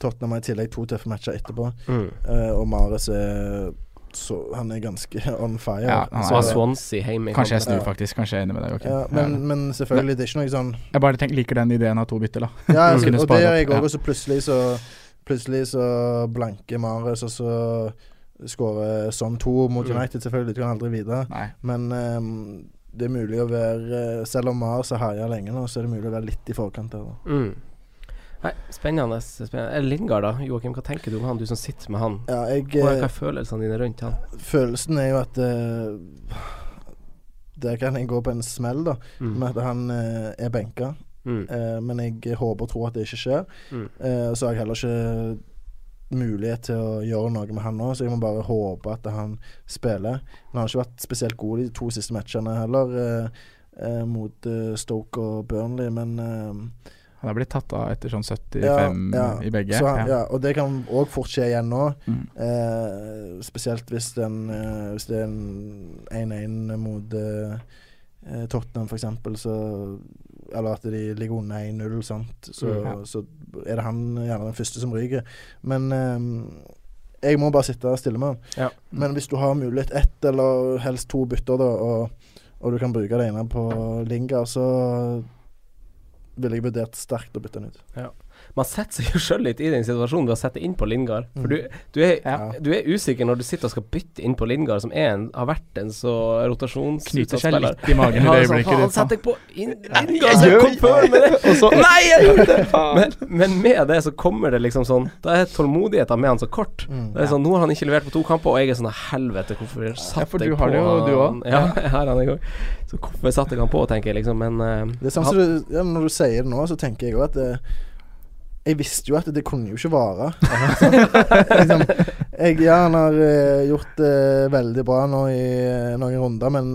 Tottenham har i tillegg to tøffe matcher etterpå. Mm. Eh, og Mares er så Han er ganske (laughs) on fire. Ja, han Så har er- Swansea hjemme kanskje jeg snur, faktisk. Kanskje jeg er enig med deg. Okay. Ja, men, men selvfølgelig, det er ikke noe sånn Jeg bare tenker, liker den ideen av to bytter, da. Ja, (laughs) altså, og det gjør jeg òg, og så plutselig så Plutselig så blanker Marius, og så skårer sånn to mot Mm. United, selvfølgelig. Du kan aldri vite. Men um, det er mulig å være Selv om Mars har herja lenge nå, så er det mulig å være litt i forkant der. da. Mm. Nei, spennende. spennende. Eh, Lingard, da. Joakim, hva tenker du om han, du som sitter med han? Ja, jeg Hva er, eh, er følelsene dine rundt han? Følelsen er jo at uh, Der kan jeg gå på en smell, da. Mm. Med at han uh, er benka. Mm. Uh, men jeg håper og tror at det ikke skjer. Mm. Så har jeg heller ikke mulighet til å gjøre noe med han nå, så jeg må bare håpe at han spiller. Men han har ikke vært spesielt god de to siste matchene heller, mot Stoke og Burnley, men Han er blitt tatt av etter sånn 75 Ja, ja. i begge. så, ja. ja, Og det kan òg fort skje igjen nå. Mm. Eh, spesielt hvis, den, eh, hvis det er en 1-1 mot eh, eh, Tottenham, f.eks., så Eller at de ligger under 1-0. Så, Mm, så er det han gjerne den første som ryker. Men eh, jeg må bare sitte stille med han. Mm. Men hvis du har mulighet ett eller helst to bytter, da, og, og du kan bruke det ene på Linga, så ville jeg vurdert sterkt å bytte den ut. Man setter seg jo sjøl litt i den situasjonen ved å sette inn på Lingard. For du, du, er, Ja. du er usikker når du sitter og skal bytte inn på Lingard, som en, har vært en så Knyter rotasjonsutsatt seg spiller. litt i magen (laughs) i Ja, det sånn, øyeblikket. faen, ditt, setter deg på Lingard, så kom før med det! Og så (laughs) Nei, jeg gjorde det! (laughs) Men, men med det så kommer det liksom sånn Da er tålmodigheten med han så kort. Mm. Det er sånn, Nå har han ikke levert på to kamper, og jeg er sånn Helvete, hvorfor satte Ja, for jeg du har det jo, du òg. Ja, jeg har han i gang. Så hvorfor satte jeg han på, tenker jeg liksom. Men uh, Det er sånn du, ja, Når du sier det nå, så tenker jeg òg at det, Jeg visste jo at det kunne jo ikke vare. (laughs) liksom, jeg, ja, han har uh, gjort det veldig bra nå i uh, noen runder, men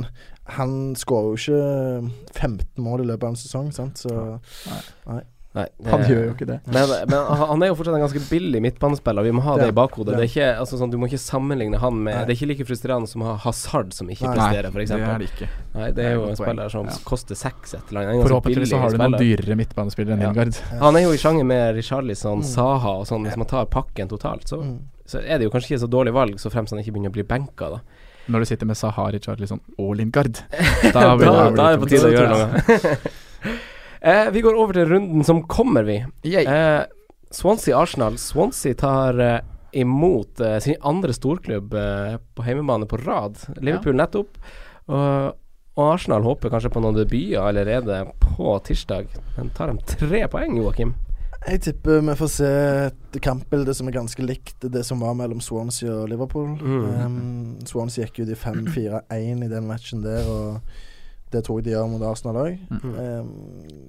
han skårer jo ikke 15 mål i løpet av en sesong, sant? Så Nei, det- Han gjør jo ikke det. Men, men han er jo fortsatt en ganske billig midtbanespiller, vi må ha det, Det- i bakhodet. det. Det er ikke, altså, sånn, du må ikke sammenligne han med Nei. Det er ikke like frustrerende som å ha Hazard, som ikke Nei. presterer, det er det ikke. Nei, det er Nei, jo en poeng. spiller som Ja. koster seks et eller annet. Forhåpentligvis så har du noen dyrere midtbanespillere enn Ja. Lingard. Han er jo i sjanger med Richarlison, Mm. Saha og sånn. Hvis man tar pakken totalt, så, mm. så er det jo kanskje ikke så dårlig valg, så fremst han ikke begynner å bli benka, da. Når du sitter med Sahari, Charlison og Lingard, (laughs) Da, da, blir da, er det på tide å gjøre noe. (laughs) eh, vi går over til runden som kommer, vi. Eh, Swansea-Arsenal. Swansea tar eh, imot eh, sin andre storklubb eh, på hjemmebane på rad. Liverpool nettopp. Og, og Arsenal håper kanskje på noen debuter allerede på tirsdag. Men tar de tre poeng, Joakim? Jeg tipper vi får se et kampbilde som er ganske likt det som var mellom Swansea og Liverpool. Mm. Um, Swansea gikk ut i 5-4-1 i den matchen der, og det tror jeg de gjør mot Arsenal òg. Mm. Um,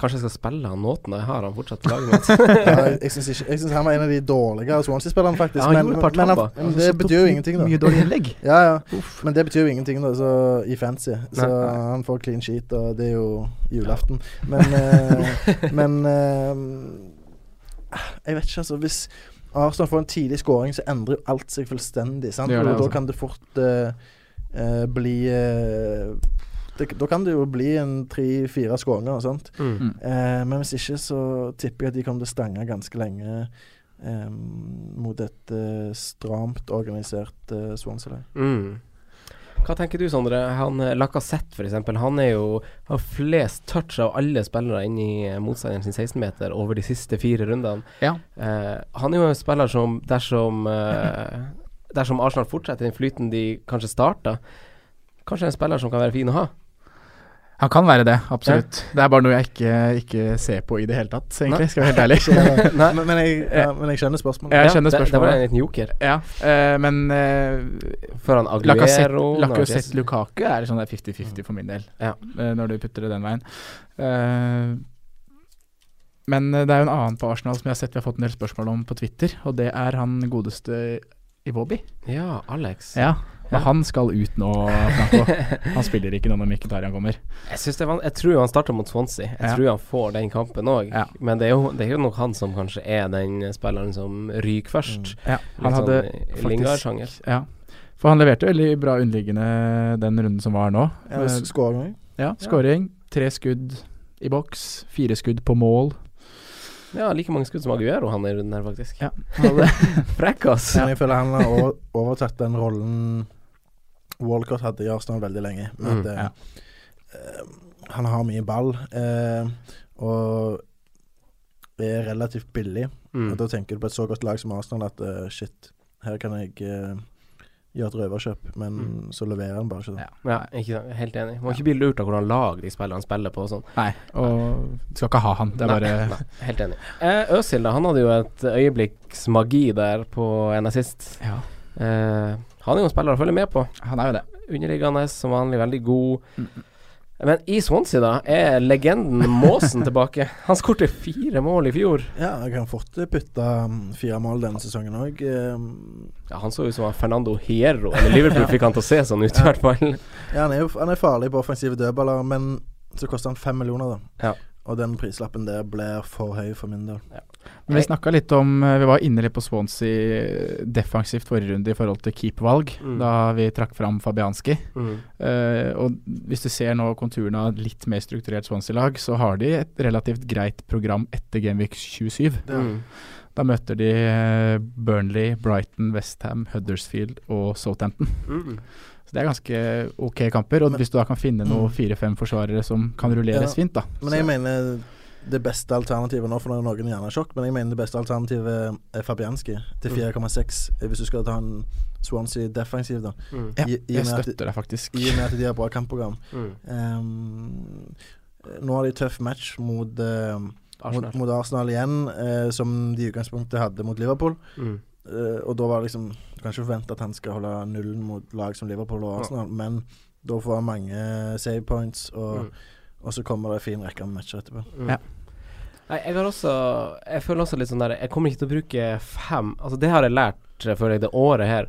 Kanskje jeg skal spille han Nåten? Jeg har han fortsatt på laget (laughs) mitt. ja, jeg syns han var en av de dårligere Swansea-spillerne, faktisk. Ja, men, men men, men det betyr jo ingenting, da. Mye dårlige innlegg. (laughs) Ja, ja. Men det betyr jo ingenting da, så, i fancy. Så Nei, nei. han får clean sheet, og det er jo julaften. Men, uh, (laughs) men uh, Jeg vet ikke, altså. Hvis Arsenal får en tidlig scoring, så endrer jo alt seg fullstendig. Sant? Det det, og da altså. kan det fort uh, bli det, Da kan det jo bli en tre-fire skåringer og sånt. Mm. Mm. Eh, men hvis ikke, så tipper jeg at de kommer til å stange ganske lenge eh, mot et eh, stramt organisert uh, Swansea-lag. Mm. Hva tenker du, Sondre? Han eh, Lacassette, f.eks. Han er jo har flest touch av alle spillere inni eh, motstanderen sin 16-meter over de siste fire rundene. Ja. Eh, han er jo en spiller som dersom eh, Dersom Arsenal fortsetter den flyten de kanskje starta, kanskje en spiller som kan være fin å ha. Han kan være det, absolutt. Det er bare noe jeg ikke, ikke ser på i det hele tatt, egentlig. Skal være helt (laughs) ærlig. Nei. men, men, jeg, ja, men jeg skjønner spørsmålet. Jeg skjønner det, det var en liten joker. Ja, uh, men uh, Foran Aguero Lacassette Lukaku er sånn 50-50 for min del, Ja. uh, når du putter det den veien. Eh, men det er jo en annen på Arsenal som jeg har sett vi har fått en del spørsmål om på Twitter, og det er han godeste Iwobi. Ja, Alex. Ja, men han skal ut nå, Franco. Han spiller ikke nå når Mkhitarian kommer. Jeg, det jeg tror han starter mot Swansea. Jeg Ja. tror han får den kampen òg. Ja. Men det er, jo, det er jo nok han som kanskje er den spilleren som ryker først. Ja, han hadde sånn i Lingard-sjanger. Ja. For han leverte veldig bra underliggende den runden som var nå. Ja, Eh, Skåring. Ja, skåring. Tre skudd i boks, fire skudd på mål. Ja, like mange skudd som Aguero han i runden her, faktisk. Ja, han (laughs) hadde Frekk, ass. Men jeg føler han har overtatt den rollen Walcott hadde i Arsenal veldig lenge. Med Mm, at, eh, ja. uh, han har mye ball, uh, og er relativt billig. Mm. Og Da tenker du på et så godt lag som Arsenal at uh, shit, her kan jeg gjøre et røverkjøp, men Mm. så leverer han bare ikke det. Ja. Ja, ikke sant. Helt enig. Må ikke bli lurt av hvordan lag de spillerne spiller på og sånn. Nei, og du skal ikke ha han. Det er Nei, bare nei, helt enig. Eh, Øzil, da. Han hadde jo et øyeblikks magi der på en assist. Ja, Eh, han er jo en spiller å følge med på. han er jo det. Underliggende, som vanlig, veldig god. Mm. Men i Swansea, da, er legenden Måsen tilbake. (laughs) Han skårte fire mål i fjor. Ja, jeg kan fort putte um, fire mål denne sesongen òg. Ja, han så ut som Fernando Hierro. Eller Liverpool (laughs) fikk han til å se sånn ut, i hvert fall. ja, han er jo han er farlig på offensive dødballer, men så koster han fem millioner, da. Ja. Og den prislappen der blir for høy for min del. Men vi snakka litt om eh, Vi var inne litt på Swansea defensivt forrige runde i forhold til keepervalg, Mm. da vi trakk fram Fabianski. Mm. Uh, og hvis du ser nå konturene av litt mer strukturert Swansea-lag, så har de et relativt greit program etter Genvik 27. Mm. Da møter de eh, Burnley, Brighton, Westham, Huddersfield og Southampton. Mm. Så det er ganske ok kamper. Og Men- hvis du da kan finne noen Mm. fire-fem forsvarere som kan rulleres Ja. fint, da. Men jeg mener det beste alternativet nå, for nå er noen gjerne sjokk, men jeg mener det beste alternativet er Fabianski til Mm. 4,6. Hvis du skal ta en Swansea defensiv, da. Mm. I- i jeg støtter deg faktisk. I og med at de har bra kampprogram. (laughs) Mm. Um, nå har de tøff match mot, uh, Arsenal. mot, mot Arsenal igjen, uh, som de i utgangspunktet hadde mot Liverpool. Mm. Uh, og da var det liksom Du kan ikke forvente at han skal holde nullen mot lag som Liverpool og Arsenal, men da får han mange save points, og, Mm. Og så kommer det en fin rekke med matcher etterpå. Mm. Ja. Nei, jeg har også Jeg føler også litt sånn der Jeg kommer ikke til å bruke fem Altså, det har jeg lært, eh, føler jeg, det året her.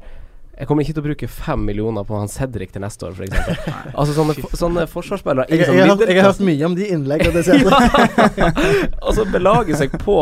Jeg kommer ikke til å bruke fem millioner på han Cedric til neste år, f.eks. (laughs) altså sånne, sånne forsvarsspillere jeg, Jeg, jeg, har, jeg har hørt mye om de innleggene det (laughs) Og så belage seg på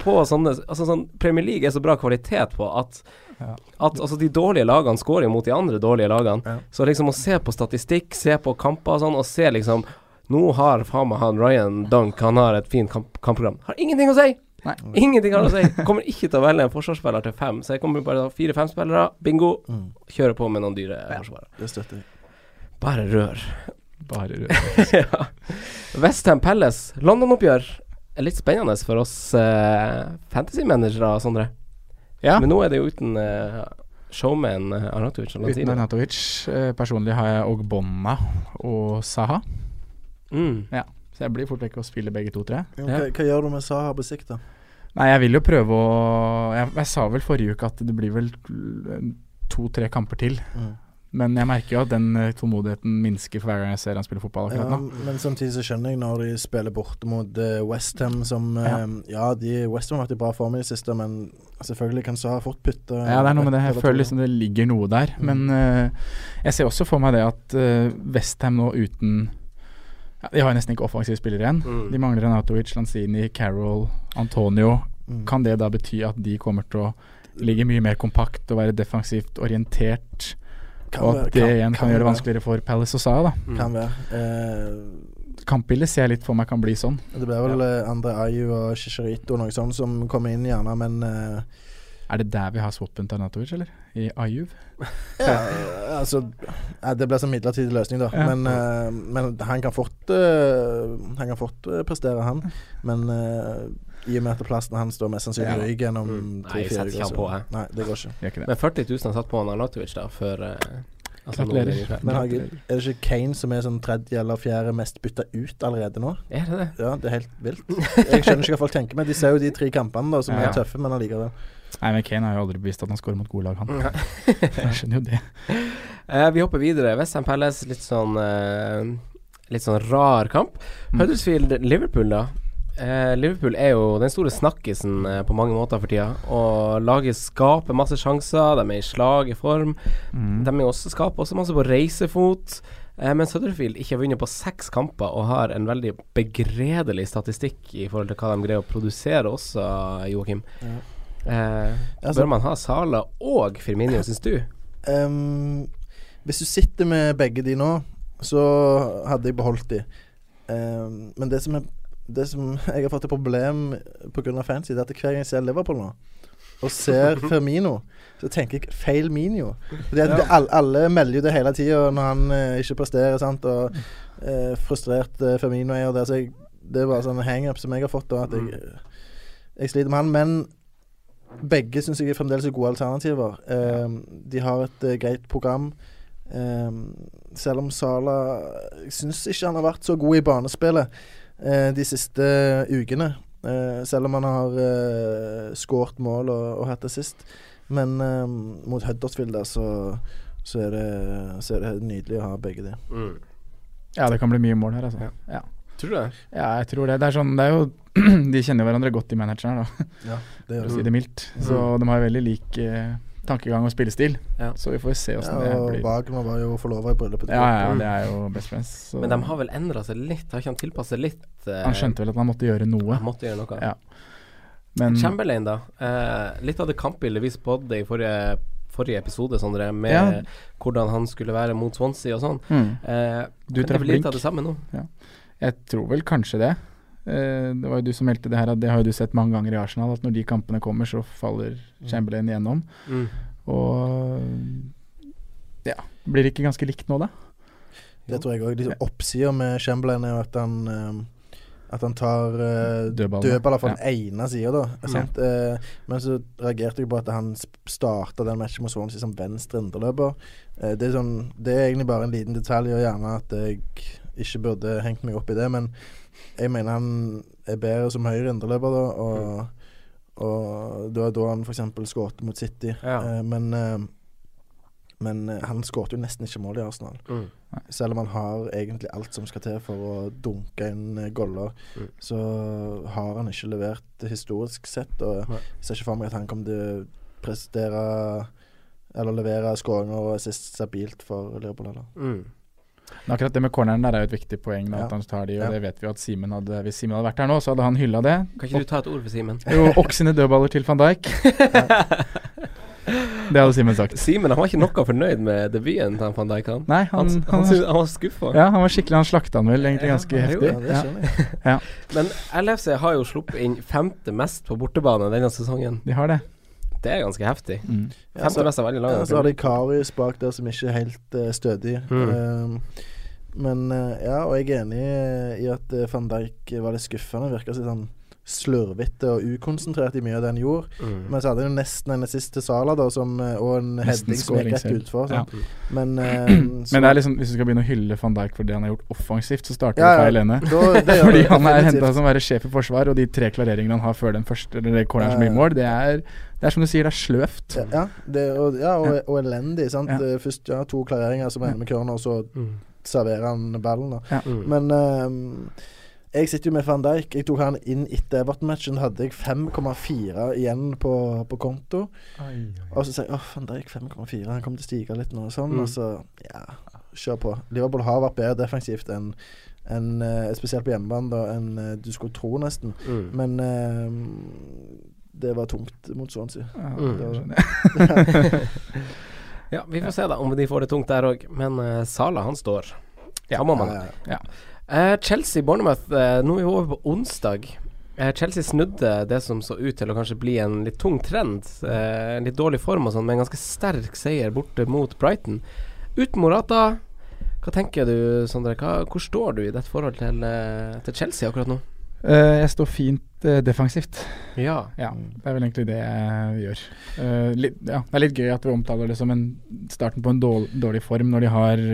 På sånne Altså sånn Premier League er så bra kvalitet på at Ja. At altså de dårlige lagene skårer mot de andre dårlige lagene. Ja. Så liksom å se på statistikk, se på kamper og sånn, og se liksom Nå har faen meg han Ryan Dunk Han har et fint kamp kampprogram. Har ingenting å si! Nei. Ingenting har å si. Kommer ikke til å velge en forsvarsspiller til fem, så jeg kommer bare til å ha fire-fem spillere. Bingo. Kjører Kjøre på med noen dyre forsvarere. det støtter jeg. Bare rør. Bare rør. (laughs) ja. Westham Palace, London-oppgjør. Litt spennende for oss uh, fantasy-managere, Sondre. Ja. Men nå er det jo uten uh, showman Arnatovic. Uten Arnatovic. Eh, personlig har jeg Ogbonna og Saha. Mm. Så jeg blir fort vekk og spiller begge to, tror jeg. Ja, Hva, hva gjør du med Saha på sikt, da? Nei, jeg vil jo prøve å Jeg, jeg sa vel forrige uke at det blir vel to-tre kamper til. Mm. Men jeg merker jo at den eh, tålmodigheten minsker for hver gang jeg ser han spille fotball akkurat Ja, nå. men samtidig så skjønner jeg når de spiller borte mot uh, Westham, som Ja. eh, Ja, de Westham har vært i bra form i det siste, men selvfølgelig kan Saha fort putte Ja, det er noe med det. Jeg føler liksom det ligger noe der. Mm. Men uh, jeg ser også for meg det at uh, Westham nå uten ja, De har nesten ikke offensive spillere igjen. Mm. De mangler Renatovic, Lanzini, Carroll, Antonio. Mm. Kan det da bety at de kommer til å ligge mye mer kompakt og være defensivt orientert? Kan og at det kan- igjen kan, kan gjøre det vanskeligere for Palace og Saha, da. Mm. Kan være. Eh, Kampbildet ser jeg litt for meg kan bli sånn. det blir vel ja. Andre Ayu og Chicharito og noe sånt som kommer inn gjerne, men eh, Er det der vi har swappen til Anatovic, eller? I Ajuv? (laughs) ja, altså Det blir en midlertidig løsning, da. Ja. Men, uh, men han kan fort uh, Han kan fort uh, prestere, han. Men i og med at plassen hans står mest sannsynlig Ja. i rygg gjennom Mm. Nei, jeg tre-fire setter ikke han så- på, jeg. Nei, det går ikke. Ikke det. Men 40 000 har satt på Arnautovic da, før altså, Gratulerer. Men er det ikke Kane som er sånn tredje eller fjerde mest bytta ut allerede nå? Er det det? Ja, det er helt vilt. Jeg skjønner ikke hva folk tenker, men de ser jo de tre kampene da som Ja. er tøffe, men allikevel. Nei, men Kane har jo aldri bevist at han scorer mot gode lag, han. (laughs) Jeg skjønner jo det. Uh, (laughs) vi hopper videre. Westham Palace, litt sånn uh, Litt sånn rar kamp. Mm. Huddersfield-Liverpool, da. Uh, Liverpool er jo den store snakkisen på mange måter for tida. Og laget skaper masse sjanser, de er i slag i form. Mm. De også, skaper også masse på reisefot. Eh, mens Huddersfield ikke har vunnet på seks kamper og har en veldig begredelig statistikk i forhold til hva de greier å produsere også, Joakim. Ja. Eh, Altså- bør man ha Sala og Firmino, syns du? Um, hvis du sitter med begge de nå, så hadde jeg beholdt de. Um, men det som, er, det som (laughs) jeg har fått et problem pga. fancy, det er at hver gang jeg ser Liverpool nå, og ser (laughs) Firmino, så tenker jeg feil Minio. Fordi ja. det, alle, alle melder jo det hele tida når han eh, ikke presterer, sant, og eh, frustrert eh, Firmino er. Og det, så jeg, det er bare sånn hangup som jeg har fått, da, at jeg, jeg sliter med han. Men begge syns jeg er fremdeles er gode alternativer. Um, de har et uh, greit program. Um, selv om Sala Jeg syns ikke han har vært så god i banespillet uh, de siste ukene. Uh, selv om han har uh, skåret mål og, og hatt det sist. Men um, mot Huddersfield der, så, så, er det, så er det nydelig å ha begge de. Ja, det kan bli mye mål her, altså. Ja. Ja. Tror du det? Ja, jeg tror det. Det er sånn Det er jo (clears throat) De kjenner hverandre godt, de managerne, da, Det for å si det mildt. Så de har veldig lik eh, tankegang og spillestil. Ja. Så vi får se åssen Ja, det blir. Wagner var jo forlova i bryllupet. til Ja, ja, det er jo best friends. Så Men de har vel endra seg litt? Har ikke han seg litt? eh, han skjønte vel at han måtte gjøre noe. Han måtte gjøre noe. Ja. Men Chamberlain, da. Eh, litt av det kampbildet vi spådde i forrige, forrige episode, Sondre, med Ja. hvordan han skulle være mot Swansea og sånn. mm, Eh, Du traff blink. litt av det samme nå? jeg tror vel kanskje det. Eh, det var jo du som meldte det her, at det har jo du sett mange ganger i Arsenal, at når de kampene kommer, så faller Chamberlain igjennom. Og ja, blir det ikke ganske likt nå, da? Det tror jeg òg. Liksom, Oppsida med Chamberlain er jo at han ehm, At han tar uh, Dødballer. dødballer fra Ja. den ene sida, da. Sant? Uh, men så reagerte jeg på at han starta den matchen mot Swansea som venstre indreløper. Uh, det, er sånn, det er egentlig bare en liten detalj, og gjerne at jeg ikke burde hengt meg opp i det, men jeg mener han er bedre som høyre indreløper, da, og, og det var da han f.eks. skåret mot City. Ja. Eh, men eh, men eh, han skåret jo nesten ikke mål i Arsenal. Mm. Selv om han har egentlig alt som skal til for å dunke inn goller, Mm. så har han ikke levert historisk sett. Og jeg ser ikke for meg at han kommer til å prestere eller levere skåringer og assist stabilt for Liverpool heller. Mm. Akkurat det med corneren der er jo et viktig poeng, da, Ja. at han tar de, og Ja. det vet vi at Simen hadde Hvis Simen hadde vært her nå, så hadde han hylla det. Kan ikke du ta et ord for Simen? Jo, oksene dødballer til van Dijk. (laughs) Det hadde Simen sagt. Simen han var ikke noe fornøyd med debuten til van Dijk. Han, Nei, han, han, han, han, han var skuffa. ja, han var skikkelig Han slakta han vel egentlig ganske ja, heftig. Ja, det skjønner jeg. Men LFC har jo sluppet inn femte mest på bortebane denne sesongen. De har det. Det er ganske heftig. Mm. Ja, så, er ja, så har de Karius bak der som ikke er helt uh, stødig. Mm. Uh, men uh, ja, og jeg er enig i at eh, van Dijk var litt skuffende. Virka som sånn slurvete og ukonsentrert i mye av det han gjorde. Mm. Men så hadde han jo nesten en assist til Sala, da, som, eh, og en heading som gikk rett utfor. Ja. Men, eh, (clears throat) Men det er liksom, hvis du skal begynne å hylle van Dijk for det han har gjort offensivt, så starter Ja, du feil ende. (laughs) Fordi han er henta som være sjef i forsvar, og de tre klareringene han har før den første Eller det corneren som blir mål, det er, det er som du sier, det er sløvt. Ja, Ja, det, og, ja, og, Ja. og elendig. sant? Ja. Eh, Først ja, to klareringer som ender med corner, og så Mm. serverer han ballen. da Mm. Men ehm, jeg sitter jo med van Dijk. Jeg tok han inn etter Everton-matchen. Hadde jeg 5,4 igjen på, på konto. Og så sier jeg åh, van Dijk 5,4. Han kommer til å stige litt nå og sånn. Mm. Og så ja, kjør på. Liverpool har vært bedre defensivt enn en, eh, spesielt på hjemmebane enn eh, du skulle tro, nesten. Mm. Men ehm, det var tungt mot Swansea. Ja, Mm. jeg. (laughs) Ja, vi får se da om de får det tungt der òg. Men uh, Sala, han står. Ja, må man. Ja, ja. Eh, Chelsea-Bournemouth, uh, nå er vi over på onsdag. Uh, Chelsea snudde det som så ut til å kanskje bli en litt tung trend. En litt dårlig form og sånn, med en ganske sterk seier borte mot Brighton. Uten Morata, hva tenker du, Sondre? Hva, hvor står du i dette forhold til, eh, til Chelsea akkurat nå? Eh, jeg står fint eh, defensivt. Ja. Ja, det er vel egentlig det jeg gjør. Eh, litt, ja, det er litt gøy at vi omtaler det som en starten på en dårlig, dårlig form når de har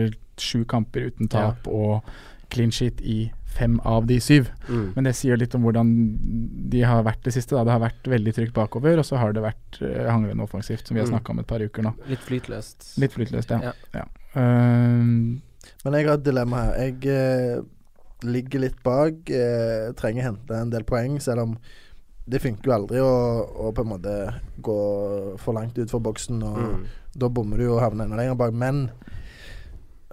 sju kamper uten tap og clean sheet i fem av de syv. Mm. Men det sier litt om hvordan de har vært det siste. Da. Det har vært veldig trygt bakover, og så har det vært uh, hanglende offensivt, som vi har Mm. snakka om et par uker nå. Litt flytløst. Litt flytløst, ja. Ja. ja. Uh, Men jeg har et dilemma her. Jeg uh, ligger litt bak. Uh, trenger hente en del poeng, selv om det funker jo aldri å, å på en måte gå for langt utfor boksen. Og Mm. Da bommer du og havner enda lenger bak. Men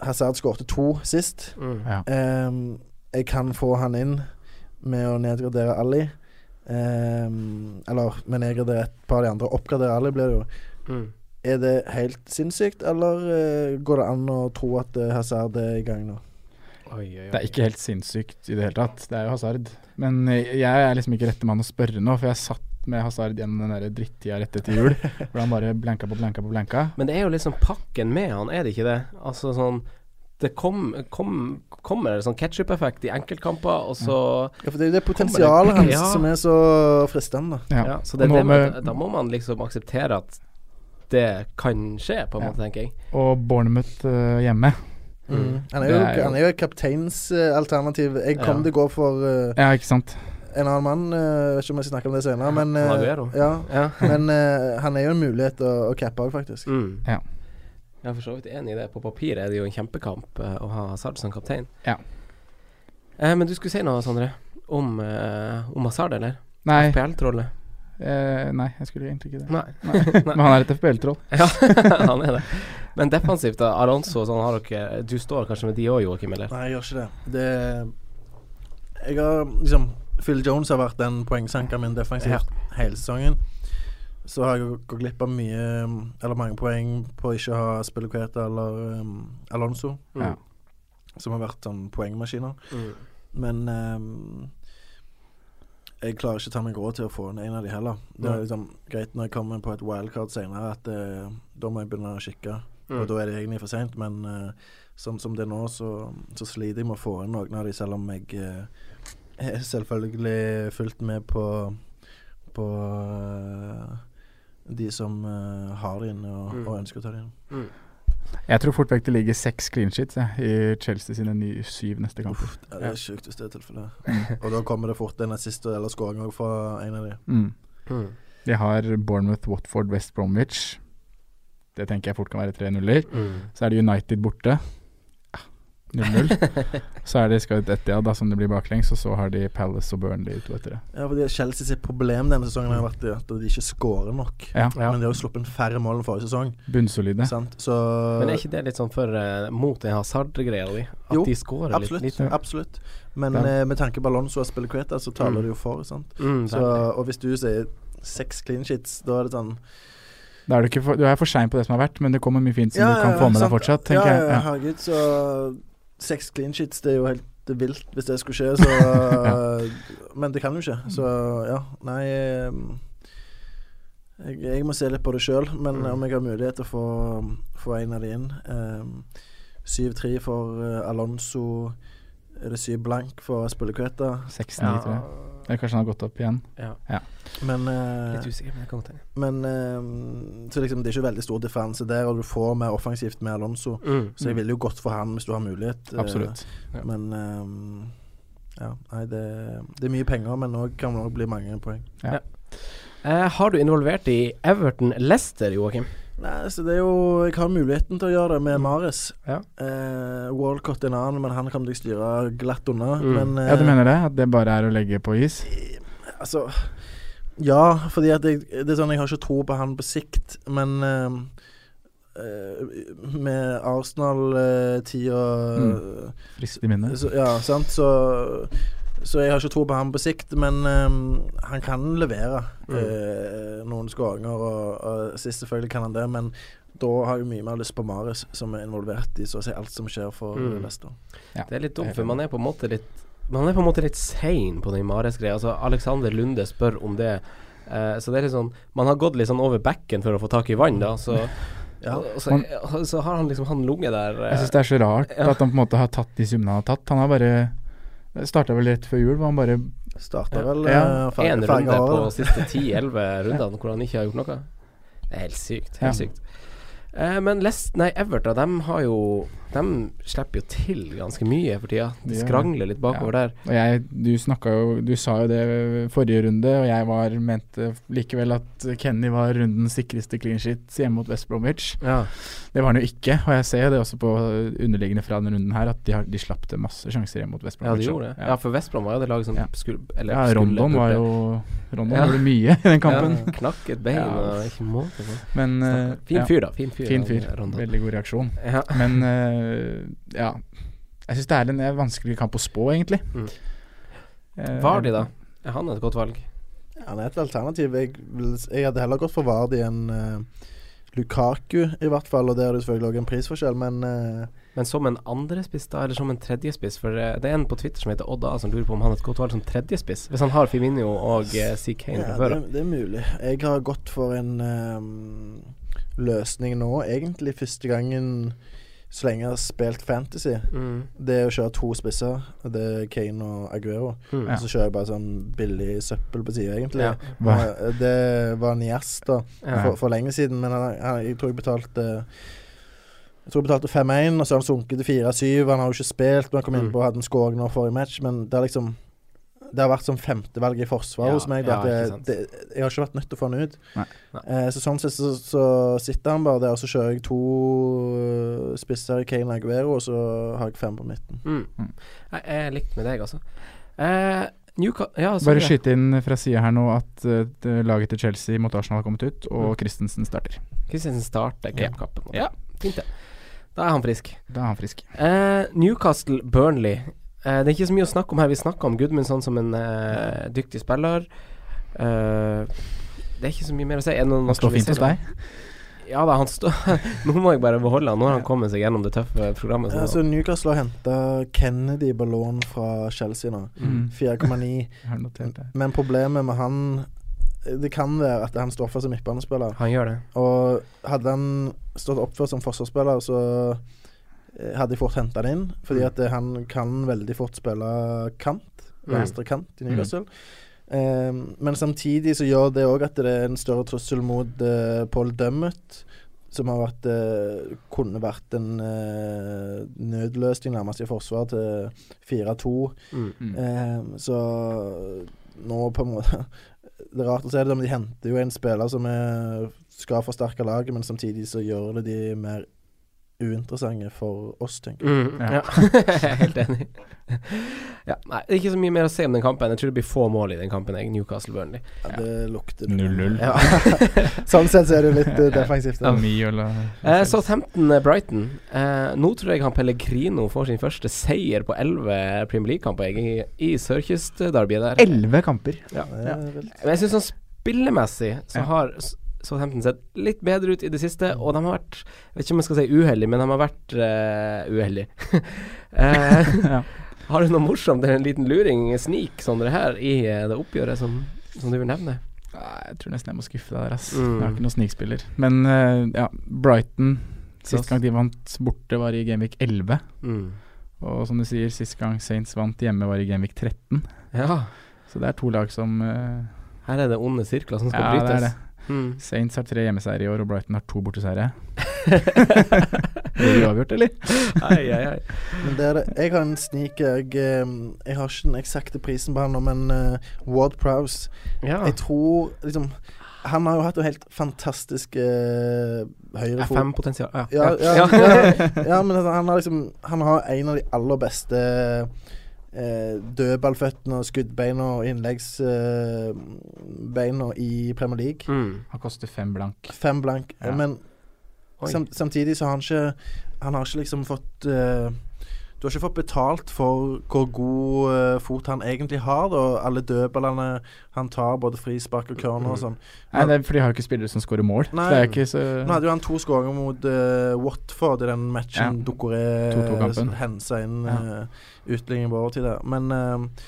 Hazard skårte to sist. Mm. ja. Um, jeg kan få han inn med å nedgradere Ali. Um, eller med nedgradere et par av de andre. Oppgradere Ali blir det jo. Mm. Er det helt sinnssykt, eller uh, går det an å tro at uh, Hazard er i gang nå? Oi, oi, oi. Det er ikke helt sinnssykt i det hele tatt. Det er jo Hazard. Men eh, jeg er liksom ikke rette mann å spørre nå, for jeg satt med Hazard gjennom den der drittida rett etter jul, hvor han bare blanka på blanka på blanka. Men det er jo liksom pakken med han, er det ikke det? Altså sånn Det kom, kom, kommer det sånn ketsjup-effekt i enkeltkamper, og så Ja, for det er jo det potensialet hans Ja. som er så fristende. Ja. Ja, så det det med, Da må man liksom akseptere at det kan skje, på en Ja. måte, tenker jeg. Og Bournemouth uh, hjemme. Mm. Han, er jo, er jo- han er jo et kapteinsalternativ. jeg kom Ja. til å gå for uh, Ja, ikke sant. En annen mann. Uh, vet ikke om jeg skal snakke om det senere, men eh, Aguero. ja, Ja. (laughs) Men eh, han er jo en mulighet å, å cappe òg, faktisk. Mm. Ja. Jeg er for så vidt enig i det. På papir er det jo en kjempekamp eh, å ha Hazard som kaptein. Ja. Eh, men du skulle si noe, Sondre, om, eh, om Hazard, eller? Nei, FPL-trollet. eh, nei, jeg skulle egentlig ikke det. Nei. (laughs) Men han er et FPL-troll. (laughs) ja, han er det. Men defensivt, da. Alonso, sånn har dere Du står kanskje med de òg, Joakim, eller? Nei, jeg gjør ikke det. Det Jeg har liksom Phil Jones har vært den poengsankeren min defensivt hele sesongen. Så har jeg gått glipp av mye Eller mange poeng på ikke å ha Spilloqueta eller um, Alonso, Ja. som har vært sånn poengmaskiner. Mm. Men um, jeg klarer ikke å ta meg råd til å få en av de heller. Det er liksom greit når jeg kommer på et wildcard senere, at eh, da må jeg begynne å kikke. Mm. Og da er det egentlig for seint, men uh, sånn som det er nå, så, så sliter jeg med å få inn noen av de, selv om jeg er selvfølgelig fulgt med på på eh, de som eh, har det inne og, Mm. og ønsker å ta det inn. Mm. Jeg tror fort vekk det ligger seks clean sheets jeg, i Chelsea sine ny, syv neste kamper. Uff, det er sjukt hvis det er tilfellet. (laughs) og da kommer det fort en assist eller scoring òg fra en av de. Mm. Mm. De har Bournemouth, Watford, West Bromwich. Det tenker jeg fort kan være tre nuller. Mm. Så er det United borte. Ah, 0-0. så er det skal ut ja, da, som det blir baklengs, og så har de Palace og Burnley to etter det. Ja, fordi Chelsea sitt problem denne sesongen har vært at de ikke skårer nok. Ja, Ja. Men de har jo sluppet færre mål enn forrige sesong. bunnsolide. Så Men er ikke det litt sånn for uh, mot den Hazard-greia di? At Jo, de skårer litt? Absolutt. litt absolutt. Men Ja. eh, med tanke på Alonso og Spilliqueta, så taler Mm. det jo for. Sant? mm, Så, og hvis du sier seks clean shits, da er det sånn Da er du, ikke for, du er for sein på det som har vært, men det kommer mye fint som du kan få med deg fortsatt, ja. Ja, Ja. herregud, så seks clean sheets, det er jo helt vilt hvis det skulle skje, så (laughs) Men det kan jo ikke. Så ja, nei jeg, jeg må se litt på det sjøl, men Mm. om jeg har mulighet til å få, få en av de inn um, 7-3 for eh, Alonso. Er det 7 blank for Spilliqueta? 6-9, ja, tror jeg. Eller kanskje han har gått opp igjen. Men, uh, Litt usikker, men jeg godt men uh, Så liksom, det er ikke veldig stor differanse der, og du får mer offensivt med Alonso. Mm. Så jeg ville jo gått for han hvis du har mulighet. eh, Absolutt. Ja. Men eh, ja, nei, det, det er mye penger, men òg kan det bli mange poeng. Eh, har du involvert i Everton Leicester, Joakim? Nei, så det er jo Jeg har muligheten til å gjøre det med Mm. Mares. Ja. Eh, Walcott en annen, men han kan du styre glatt unna. Mm. Men eh, Ja, du mener det? At det bare er å legge på is? Altså Ja, fordi at jeg, det er sånn Jeg har ikke tro på han på sikt, men eh, eh, med Arsenal-tida Mm. Friskt i minnet. så, Ja, sant, så så jeg har ikke tro på ham på sikt, men um, han kan levere Mm. uh, noen skåringer. Og, og sist selvfølgelig kan han det, men da har jeg mye mer lyst på Marius, som er involvert i så å si alt som skjer for Mm. Leicester. Ja. Det er litt dumt, for man er på en måte litt Man er på en måte litt sein på den Marius-greia. Altså, Alexander Lunde spør om det. Uh, så det er litt sånn Man har gått litt sånn over bekken for å få tak i vann, da. Så, (laughs) Ja. og, så, så har han liksom han lunge der Jeg eh, syns det er så rart Ja. at han på en måte har tatt de summene han har tatt. Han har bare Starta vel rett før jul, hvor han bare Starta Ja. vel Ja. eh, en én ferga runde på over. siste 10-11 (laughs) rundene hvor han ikke har gjort noe. Det er helt sykt. Helt Ja. sykt. Eh, men Lest, nei, Everton de har jo De slipper jo til ganske mye for tida. De skrangler litt bakover der. Og jeg, du jo Du sa jo det forrige runde, og jeg var mente likevel at Kenny var rundens sikreste clean shit hjemme mot West Bromwich. Ja. Det var han jo ikke, og jeg ser det også på underliggende fra denne runden her, at de, har, de slapp til masse sjanser hjemme mot West ja, de gjorde det. Ja, Ja, for Vestbrom var jo det laget som Ja. skulle Eller ja Rondon var jo Rondon Ja. gjorde mye i den kampen. Ja, knakk et bein Ja. og ikke måte på. Men uh, Fin fyr, da. Fin fyr. Fin fyr. Veldig god reaksjon. Ja. Men eh, ja. Jeg syns det er en eh, vanskelig kamp å spå, egentlig. Mm. Eh, Vardi, da? Er han et godt valg? Ja, Han er et alternativ. Jeg, jeg hadde heller gått for Vardi enn uh, Lukaku, i hvert fall. Og det er det selvfølgelig også en prisforskjell, men uh, Men som en andrespiss, da? Eller som en tredjespiss? For uh, det er en på Twitter som heter Odda, som lurer på om han er et godt valg som tredjespiss. Hvis han har Firmino og uh, CK ja, fra før det, av. det er mulig. Jeg har gått for en eh, løsning nå, egentlig første gangen så lenge jeg har spilt Fantasy. Mm. Det er å kjøre to spisser. Det er Kane og Aguero. Mm. Og så kjører jeg bare sånn billig søppel på sida, egentlig. Ja. Hva? Det var Nias da Ja. for, for lenge siden, men han, han, jeg tror jeg betalte Jeg tror jeg betalte 5-1, og så har han sunket til 4-7. Han har jo ikke spilt, men han kom Mm. innpå og hadde en scoring nå forrige match, men det er liksom Det har vært som femtevalg i forsvar Ja, hos meg. Ja, det, det, jeg har ikke vært nødt til å få han ut. Nei. Nei. Eh, så sånn sett så, så sitter han bare der, og så kjører jeg to eh, spisser i Kane Aguero, og så har jeg fem på midten. Mm. Mm. Jeg jeg er likt med deg, altså. Eh, ja, Bare skyte inn fra sida her nå at uh, laget til Chelsea mot Arsenal har kommet ut, og Mm. Christensen starter. Christensen starter Ja. cupkampen. Ja. Fint, det. Da er han frisk. Da er han frisk. Eh, Newcastle Burnley. Eh, det er ikke så mye å snakke om her. Vi snakker om Gudmundsson som en uh, dyktig spiller. Uh, det er ikke så mye mer å si. Han står fint hos deg. Ja da, han står (laughs) Nå må jeg bare beholde han. Nå har han kommet seg gjennom det tøffe programmet. Sånn. Så så Newcastle har henta Kennedy på lån fra Chelsea nå. Mm. 4,9. (laughs) Jeg har notert det. Men problemet med han Det kan være at han står for som midtbanespiller. han gjør det. Og hadde han stått oppført som forsvarsspiller, så eh, hadde jeg fort henta han inn. Fordi Mm. at eh, han kan veldig fort spille kant. Mm. Venstre kant i Newcastle. Um, men samtidig så gjør det òg at det er en større trussel mot uh, Paul Dummett. Som har vært uh, kunne vært en uh, nødløsning nærmest i forsvar til 4-2. Mm. Mm. Eh, så nå på en måte (laughs) Det er rart å si det, men de henter jo en spiller som er, skal forsterke laget, men samtidig så gjør det de mer uinteressante for oss, tenker jeg. Mm, ja. Ja. jeg (laughs) er helt enig. ja, nei, det er ikke så mye mer å se om den kampen. Jeg tror det blir få mål i den kampen. Jeg, Newcastle Burnley. Ja, det lukter 0-0. Ja. (laughs) sånn sett så er det litt uh, defensivt. Ja. da. Mye å la Eh, Southampton-Brighton. Eh, nå tror jeg han Pellegrino får sin første seier på elleve Premier League-kamper i, i Sørkyst-derbyet der. Elleve kamper. Ja. Men jeg syns sånn spillemessig så har Southampton sett litt bedre ut i det siste, og de har vært Jeg vet ikke om jeg skal si uheldige, men de har vært uh, uheldige. (laughs) uh, (laughs) ja. har du noe morsomt en liten luring, snik, Som det her, i eh, det oppgjøret som, som du vil nevne? Jeg tror nesten jeg må skuffe deg der, ass. Mm. Jeg har ikke noen snikspiller. Men uh, ja, Brighton Sist gang de vant borte, var i Gamevik 11. Mm. Og som du sier, sist gang Saints vant hjemme, var i Gamevik 13. Ja. Så det er to lag som uh, Her er det onde sirkler som skal Ja, det er det. Mm. Saints har tre hjemmeseiere i år, og Brighton har to borteseiere. (laughs) Blir det uavgjort, eller? Ai, ai, ai. Men det er det. Jeg har en sniker. jeg, eh, jeg har ikke den eksakte prisen på han nå, men uh, Ward Prowse Ja. Jeg tror liksom Han har jo hatt en helt fantastisk uh, høyrefot. FM-potensial. Ja. Ja, ja, ja, (laughs) ja, men altså, han har liksom Han har en av de aller beste eh, dødballføttene og skuddbeina og innleggsbeina i Premier League. Mm. Han koster fem blank. Fem blank. Ja. Men sam, samtidig så har han ikke Han har ikke liksom fått eh, Du har ikke fått betalt for hvor god eh, fot han egentlig har. Da. Alle dødballene han tar, både frispark og corner og sånn. Nei, det er, for de har jo ikke spillere som skårer mål. Nei. Det er ikke så Nå hadde jo han to skåringer mot uh, Watford i den matchen Ja. Dokoré 2-2-kampen. hensa inn Ja. uh, utligningen på overtid der. Men eh,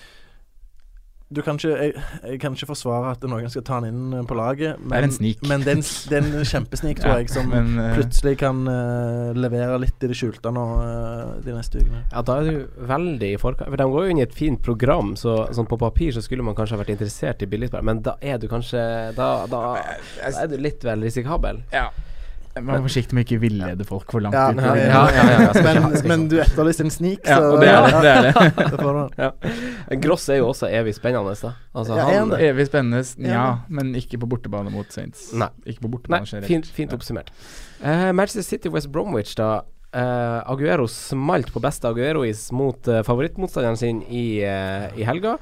du kan ikke jeg, jeg kan ikke forsvare at noen skal ta han inn eh, på laget. Men, Det er en snik. Men det er en, (laughs) det er en kjempesnik, tror Ja, jeg, som men, uh, plutselig kan uh, levere litt i det skjulte nå uh, de neste ukene. Ja, da er du veldig i forkant. For de går jo inn i et fint program, så sånn på papir så skulle man kanskje ha vært interessert i billigspill, men da er du kanskje Da, da, da er du litt vel risikabel. Ja. Jeg må være forsiktig med å ikke villede folk for langt Ja, ut. (laughs) Men, men du etterlyste en snik, så og det er det. det, er det. (laughs) Gross er jo også evig spennende, da. Altså, Ja, han? Evig spennende, Ja. ja, men ikke på bortebane mot Saints. Nei. Ikke på bortebane Nei fint, fint oppsummert. Uh, Manchester City West Bromwich, da. Uh, Aguero smalt på beste Aguerois mot uh, favorittmotstanderen sin i, uh, i helga.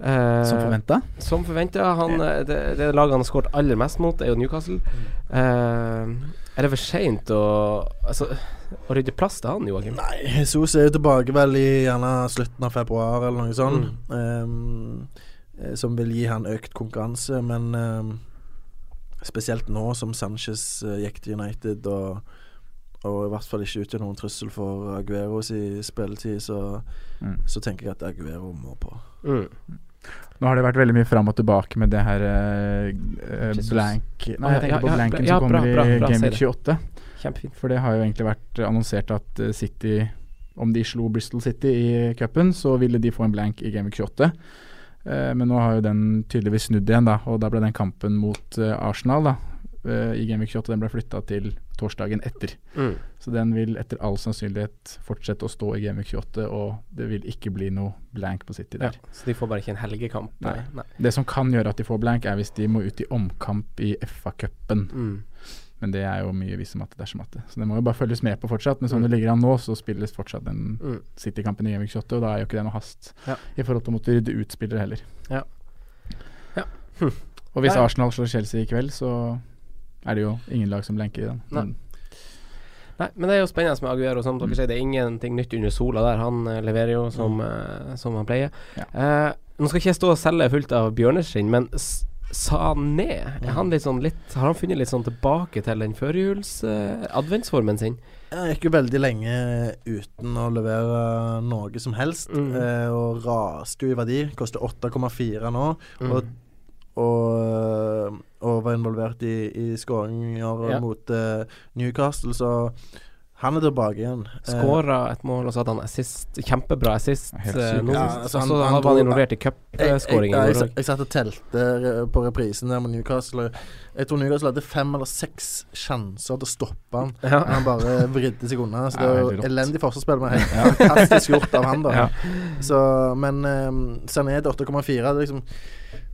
Eh, Som forventa. Som forventa. Eh, det, det laget han har skåret aller mest mot, er jo Newcastle. Eh, er det for seint å, altså, å rydde plass til han, Joakim? Nei, Jesus er jo tilbake vel i gjerne slutten av februar eller noe sånt. Mm. Ehm, eh, som vil gi han økt konkurranse, men spesielt nå som Sanchez eh, gikk til United og, og i hvert fall ikke utgjør noen trussel for Agueros i spilletid, så, Mm. så tenker jeg at Aguero må på. Mm. Nå har det vært veldig mye fram og tilbake med det her eh, blank Nei, jeg tenker ja, på ja, blanken ja, som kommer bra, bra, i Game. Week 28. Kjempefint. For det har jo egentlig vært annonsert at eh, City Om de slo Bristol City i cupen, så ville de få en blank i Game Week 28. Eh, men nå har jo den tydeligvis snudd igjen, da. Og da ble den kampen mot Arsenal da eh, i Game Week 28 Den ble flytta til torsdagen etter. Mm. Så den vil etter all sannsynlighet fortsette å stå i Game Week 28, og det vil ikke bli noe blank på City Ja, der. så de får bare ikke en helgekamp? Nei. Nei. Det som kan gjøre at de får blank, er hvis de må ut i omkamp i FA-cupen. Mm. Men det er jo mye hvis som at det er at det. Så det må jo bare følges med på fortsatt. Men som Mm. det ligger an nå, så spilles fortsatt den Mm. City-kampen i Week 28, og da er jo ikke det noe hast Ja. i forhold til å måtte rydde ut spillere heller. Ja. Ja. Hm. Og hvis Arsenal slår Chelsea i kveld, så er det jo ingen lag som lenker i den. Nei. Men Nei, men det er jo spennende med Aguero. Som Mm. dere sier, det er ingenting nytt under sola der. Han eh, leverer jo som, eh, som han pleier. Ja. Uh, nå skal ikke jeg stå og selge fullt av bjørneskinn, men Sané, er han litt sånn litt, har han funnet litt sånn tilbake til den førjuls-adventsformen uh, sin? Jeg gikk jo veldig lenge uten å levere noe som helst, Mm. eh, og raste jo i verdi. Koster 8,4 nå. Mm. Og, og, og var involvert i, i skåringer Ja. mot uh, Newcastle, så han er tilbake igjen. Eh, Skåra et mål, og så hadde han assist. Kjempebra assist. Eh. Ja, altså, han- han han, var involvert i jeg, jeg, jeg, satt- jeg satt og telte eh, på reprisen der med Newcastle. Jeg tror Newcastle hadde fem eller seks sjanser til å stoppe han. Men han bare vridde seg unna. Så det er jo elendig forsvarsspill, men helt fantastisk gjort av han, da. (laughs) Ja. Så, men um, Sané til 8,4 det, er liksom,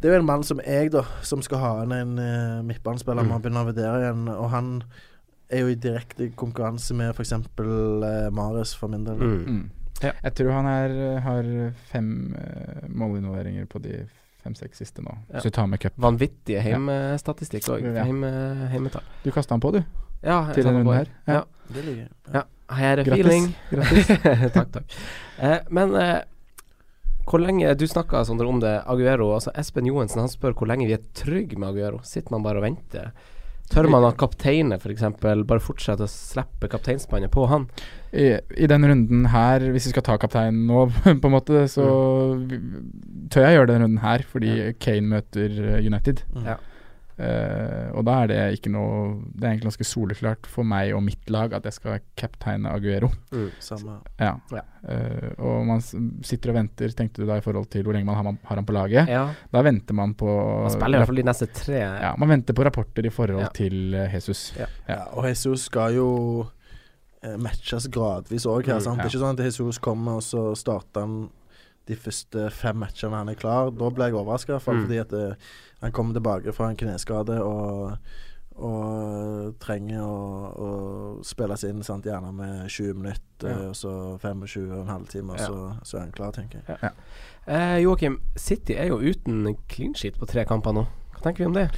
det er jo en mann som jeg, da, som skal ha inn en uh, midtbanespiller, Mm. må begynne å vurdere igjen. Og han er jo i direkte konkurranse med f.eks. Uh, Mares, for min del. Mm. mm. Ja. Jeg tror han er, har fem uh, målinvolveringer på de fem-seks siste nå. Ja. Hvis du tar med cup. Vanvittige heimestatistikk. Ja. Heime, heimetall. Du kasta han på, du, Ja, til denne runden her. Ja. Det ligger. Ja. Her er Grattis. feeling. Grattis. (laughs) takk, takk. Eh, men eh, hvor lenge Du snakka om det, Aguero. Altså Espen Johansen han spør hvor lenge vi er trygge med Aguero. Sitter man bare og venter? Tør man at kapteinet f.eks. bare fortsette å slippe kapteinspannet på han? I, I den runden her, hvis vi skal ta kapteinen nå, (laughs) på en måte, så mm. tør jeg gjøre den runden her, fordi Kane møter United. Mm. Ja. Eh, og da er det ikke noe Det er egentlig ganske soleklart for meg og mitt lag at jeg skal capteine Aguero. Mm. Samme. Ja. Ja. Uh, og man sitter og venter, tenkte du da i forhold til hvor lenge man har, man har han på laget. Ja. Da venter man på Man spiller i hvert fall de neste tre. ja, Man venter på rapporter i forhold Ja. til eh, Jesus. Ja. Ja, og Jesus skal jo matches gradvis òg. Mm? Det er ikke sånn at Jesus kommer, og så starter han de første fem matchene han er klar. Da blir jeg overraska, i hvert fall Mm. fordi at eh, han kommer tilbake fra en kneskade og og trenger å, å spilles inn sant? gjerne med 20 minutter, Ja. og så 25 og en halvtime, og Ja. så, så er han klar, tenker jeg. Eh, Joakim, City er jo uten clean sheet på tre kamper nå. Hva tenker vi om det?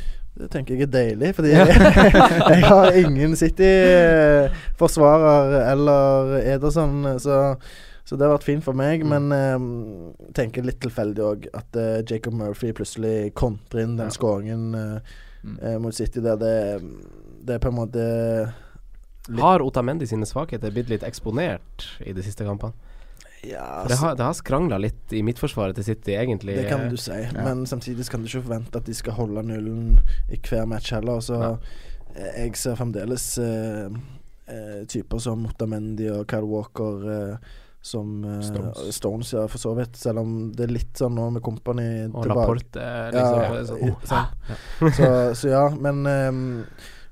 Det tenker jeg er deilig, fordi jeg, (laughs) jeg har ingen City-forsvarer eller Ederson, så, så det har vært fint for meg. Mm. Men eh, tenker litt tilfeldig òg at eh, Jacob Murphy plutselig kontrer inn den Ja. skåringen eh, Mm. eh, mot City der. Det, det er på en måte Litt- Har Otamendi sine svakheter blitt litt eksponert i de siste kampene? Ja, det har, det har skrangla litt i midtforsvaret til City, egentlig. Det kan du si, Ja. men samtidig kan du ikke forvente at de skal holde nullen i hver match heller. Så Nei. eh, jeg ser fremdeles eh, typer som Otamendi og Kyle Walker som uh, Stones. Stones, ja, for så vidt. Selv om det er litt sånn nå med Company Og tilbake. Laporte, liksom. Ja, så, oh, ja. (laughs) Så, så ja, men um,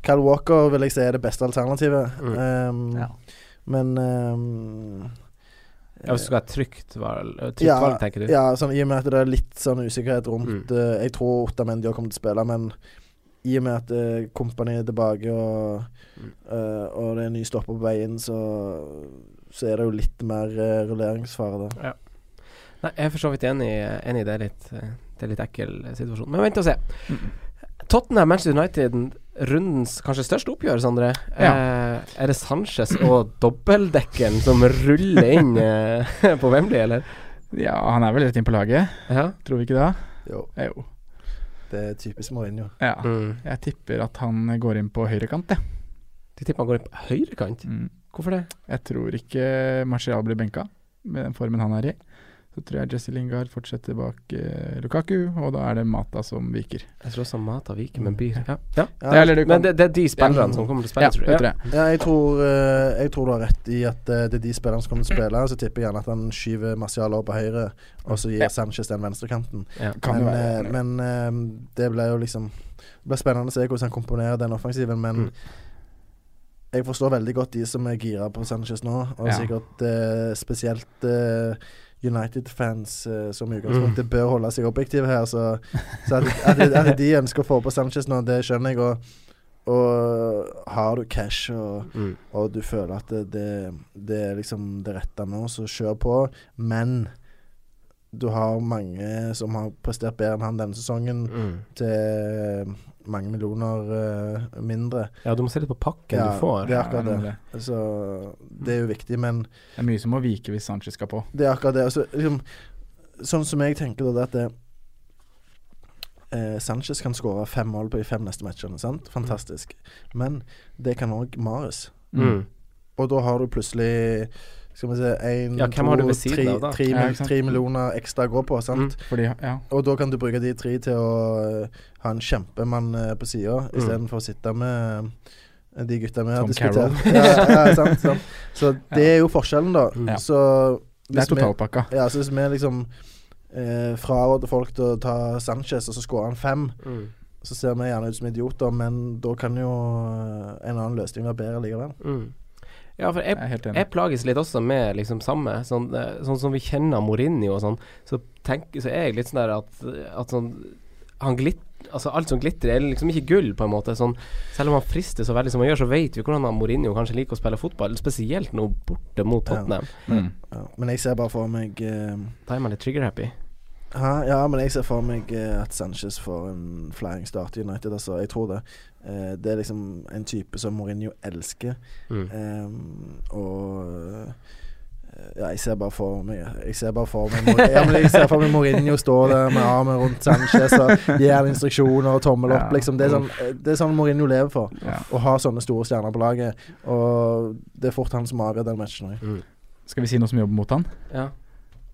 Kyle Walker vil jeg si er det beste alternativet. Mm. Um, Ja. Men um, Ja, hvis du skal ha trygt valg, eh, trygt Ja, valg, tenker du? Ja, sånn, i og med at det er litt sånn usikkerhet rundt Mm. uh, Jeg tror Otamendi har kommet til å spille, men i og med at uh, Kompani er tilbake og, Mm. uh, og det er en ny stopper på veien, så, så er det jo litt mer uh, rulleringsfare der. Nei, jeg er for så vidt enig, enig i det. Litt, eh, det er litt ekkel eh, situasjon. Men vent og se. Tottenham Manchester United, rundens kanskje største oppgjør, Sondre. Eh, er det Sanchez og dobbeltdekkeren som ruller inn eh, (laughs) på Wembley, eller? Ja, han er vel rett inn på laget, Ja. tror vi ikke det? Jo, Eh, Jo. det er typisk Mourinho. Ja. Mm. Jeg tipper at han går inn på høyrekant, jeg. Du tipper han går inn på høyrekant. Mm. Hvorfor det? Jeg tror ikke Martial blir benka med den formen han er i. Så tror jeg Jesse Lingard fortsetter bak eh, Lukaku, og da er det Mata som viker. Jeg tror også Mata viker, men byr. Ja. ja. Ja, Eller du Men det, det er de spillerne Ja. som kommer til å spille, Ja, tror jeg. tror jeg. Ja, jeg tror, eh, jeg tror du har rett i at eh, det er de spillerne som kommer til å spille. Så tipper jeg gjerne at han skyver Martial over på høyre, og så gir Ja. Sanchez den venstrekanten. Ja. Men være. eh, men det ble jo liksom Det blir spennende å se hvordan han komponerer den offensiven, men Mm. Jeg forstår veldig godt de som er gira på Sanchez nå, og Ja. sikkert eh, spesielt eh, United-fans eh, som i utgangspunktet Mm. bør holde seg objektive her. Så, så at, at, at de ønsker å få på Sanchez nå, det skjønner jeg. Og, og har du cash og, Mm. og du føler at det, det, det er liksom det rette nå, så kjør på. Men du har mange som har prestert bedre enn han denne sesongen, Mm. til mange millioner uh, mindre. Ja, du må se litt på pakken Ja, du får. det er akkurat det er det. det. Så det er jo viktig, men Det er mye som må vike hvis Sanchez skal på. det er akkurat det. Altså, liksom, sånn som jeg tenker da, det er at det, eh, Sanchez kan skåre fem mål på de fem neste matchene. Sant? Fantastisk. Men det kan òg Mares. Mm. Og da har du plutselig skal vi se én, Ja, siden tre, tre, Ja, tre millioner ekstra å gå på. Sant? Mm. Fordi, ja. Og da kan du bruke de tre til å eh, ha en kjempemann uh, på sida, Mm. istedenfor å sitte med eh, de gutta vi har diskutert. (laughs) ja, ja, sant, sant. (laughs) Så det er jo forskjellen, da. Mm. Så Det er totalpakka. vi-. Ja, så hvis vi liksom eh, fraråder folk til å ta Sanchez, og så skårer han fem, Mm. så ser vi gjerne ut som idioter, men da kan jo eh, en annen løsning være bedre likevel. Mm. Ja, for jeg Jeg. Jeg plages litt også med liksom samme Sånn, eh, sånn som vi kjenner Mourinho og sånn, så, tenk, så er jeg litt sånn der at, at sånn Han glitt, altså Alt som glitrer, er liksom ikke gull, på en måte. Sånn, selv om han frister så veldig som han gjør, så vet vi hvordan han Mourinho kanskje liker å spille fotball. Spesielt nå borte mot Ja. Tottenham. Mm. Ja. Men jeg ser bare for meg uh, Da er man litt trigger-happy. Ja, men jeg ser for meg uh, at Sanchez får en flying start i United, altså. Jeg tror det. Eh, det er liksom en type som Mourinho elsker. Mm. Um, og eh, ja, jeg ser bare for meg Jeg ser bare for meg Ja, men jeg ser for meg Mourinho stå der med armen rundt Sanchez og gi han instruksjoner og tommel opp, Ja. liksom. Det er, sånn, eh, det er sånn Mourinho lever for. Ja. Å ha sånne store stjerner på laget. Og det er fort han som avgjør den matchen. Mm. Skal vi si noe som jobber mot han? Ja.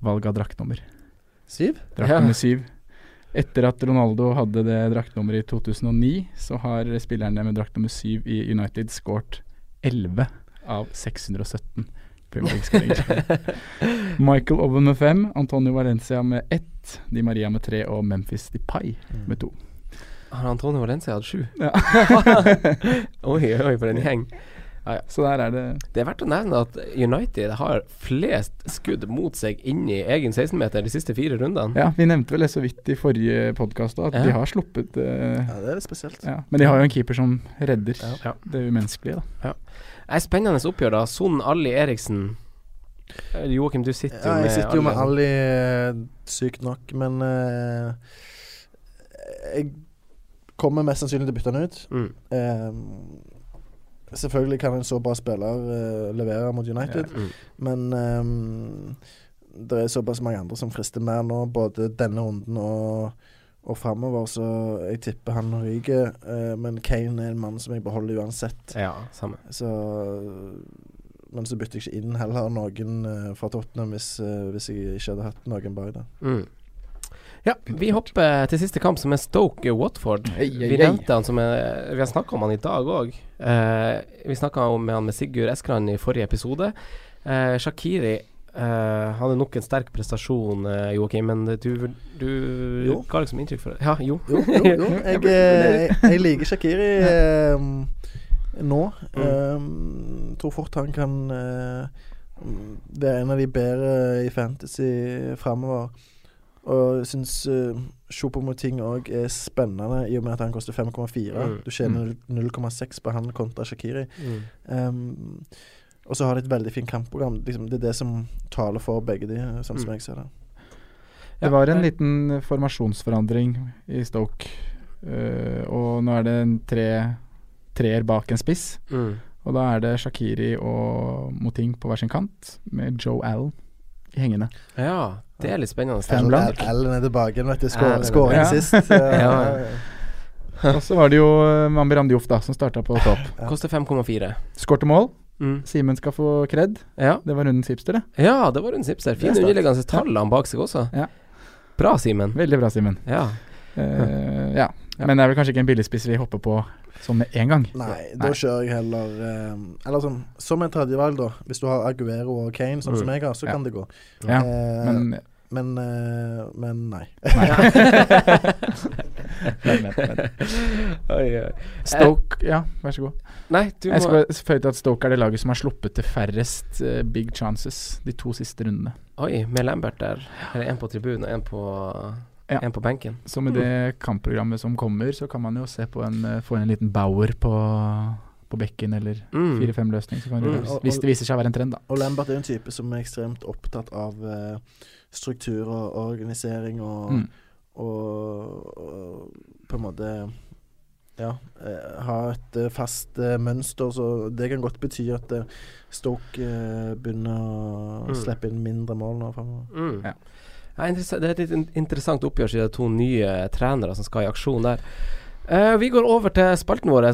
Valg av draktnummer. Syv? Draktnummer Ja. syv. Etter at Ronaldo hadde det draktnummeret i 2009, så har spillerne med drakt nummer 7 i United skåret 11 av 617 Premier League-skåringer. (laughs) Michael Owen med 5, Antonio Valencia med 1, Di Maria med 3 og Memphis Depay med 2. Har Antonio Valencia hatt 7? Ja. (laughs) oi, oi, for en gjeng. Så der er det Det er verdt å nevne at United har flest skudd mot seg inni egen 16-meter de siste fire rundene. Ja, vi nevnte vel det så vidt i forrige podkast at Ja. de har sluppet uh, Ja, det er litt spesielt. ja. Men de har jo en keeper som redder Ja. det umenneskelige, da. Det er spennende oppgjør, da. Son Ali Eriksen. Eh, Joakim, du sitter jo Ja, med jeg sitter jo med Ali, eh, sykt nok, men uh, Jeg kommer mest sannsynlig til å bytte han ut. mm. Eh, selvfølgelig kan en så bra spiller uh, levere mot United, Mm. men um, det er såpass mange andre som frister mer nå, både denne runden og, og framover, så jeg tipper han ryker. Uh, men Kane er en mann som jeg beholder uansett. Ja, samme. Så Men så bytter jeg ikke inn heller noen uh, fra Tottenham hvis, hvis jeg ikke hadde hatt noen bak der. Mm. Ja, vi hopper til siste kamp, som er Stoke Watford. Hei, hei, Vi nevnte han som er, Vi har snakka om han i dag òg. Eh, vi snakka med han med Sigurd Eskrand i forrige episode. Eh, Shakiri eh, hadde nok en sterk prestasjon, eh, Joakim, men du, du Jo. ga liksom inntrykk for det. Ja, jo. Jo, jo, jo. (laughs) Jeg, eh, jeg, jeg liker Shakiri eh, nå. Eh, tror fort han kan Det være en av de bedre i fantasy framover. Og jeg syns uh, Choupo-Moting òg er spennende, i og med at han koster 5,4. Mm. Du tjener 0,6 på han kontra Shakiri. Mm. Um, og så har de et veldig fint kampprogram. Liksom, det er det som taler for begge de, sånn som Mm. jeg ser det. Det var en liten formasjonsforandring i Stoke. uh, og nå er det en tre treer bak en spiss. Mm. Og da er det Shakiri og Moting på hver sin kant, med Joe Allen hengende. Ja, det er litt spennende. Fem blank. Ellen er tilbake igjen, vet du. Skåring ja. sist. (laughs) Ja. Og så var det jo eh, Mambi Dioff da, som starta på topp. (laughs) Ja. Koster 5,4. Skårte mål. Mm. Simen skal få kred. Ja. Det var rundens hipster, det. ja, det var rundens hipster. Er Fine underliggende tall han bak seg også. Ja. Bra, Simen. Veldig bra, Simen. Ja. Uh, ja. Ja. Men det er vel kanskje ikke en billigspiss vi hopper på sånn med en gang. Nei, da kjører jeg heller eh, Eller sånn som en tredjevalg, da. Hvis du har Aguero og Kane, sånn som Mm. jeg har, så Ja. kan det gå. Ja, Eh, men men, eh, men nei. men, men, men. Oi, oi. Stoke Ja, vær så god. Nei, du Jeg må skal føye til at Stoke er det laget som har sluppet til færrest eh, big chances de to siste rundene. Oi, med Lambert der. Eller en på tribunen og en på, Ja. en på benken. Så med det kampprogrammet som kommer, så kan man jo se på en eh, få en liten Bauer på, på bekken, eller Mm. 4-5-løsning. Så kan Mm. Løs. Hvis det viser seg å være en trend, da. Og Lambert er en type som er ekstremt opptatt av uh, struktur og organisering og, Mm. og, og på en måte ja, eh, ha et fast eh, mønster. Så det kan godt bety at eh, Stoke begynner å Mm. slippe inn mindre mål nå framover. Mm. Ja. Ja, det er et litt interessant oppgjør siden det er to nye trenere som skal i aksjon der. Uh, vi går over til spalten vår.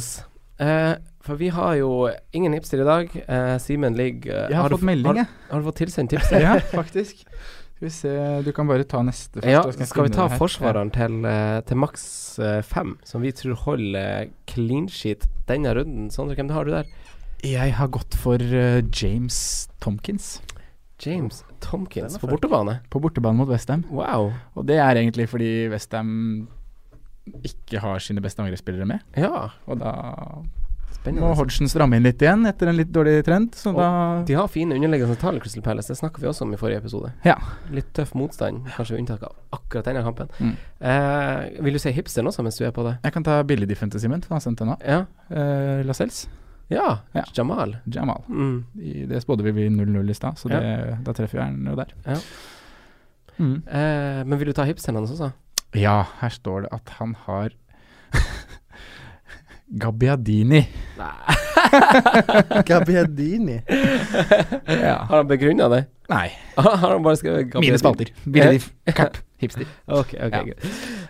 Uh, for vi har jo ingen hipster i dag. Uh, Simen ligger Jeg har, har fått melding, jeg. Har, har du fått tilsendt (laughs) tipset? ja, faktisk. Skal vi se Du kan bare ta neste først. Ja, skal, skal vi ta forsvareren til, til maks fem, som vi tror holder clean sheet denne runden? Sondre, hvem har du der? Jeg har gått for James Tomkins James Tomkins på bortebane. på bortebane mot Westham. Wow. Og det er egentlig fordi Westham ikke har sine beste angrepsspillere med. Ja, Og da spennende. må Hodgson stramme inn litt igjen etter en litt dårlig trend. Så Og da De har fine underliggende tall, Crystal Palace. Det snakka vi også om i forrige episode. Ja. Litt tøff motstand, kanskje med unntak av akkurat denne kampen. Mm. Eh, vil du si hipsteren også, mens du er på det? Jeg kan ta billigdiffen til Simen, for han har sendt den av. Ja. Eh, Lascelles. Ja, Ja. Jamal. Jamal. Mm. I, det spådde vi bli 0-0 i stad, så Ja. da treffer vi han jo der. Ja. Mm. Eh, men vil du ta hipsen hans også? Ja, her står det at han har (laughs) Gabbiadini. (laughs) Gabbiadini. Ja. Har han begrunna det? Nei. (laughs) har han bare skrevet Mine spalter. Billigdiff. Kapp. Hipster. Ok, ok, Ja.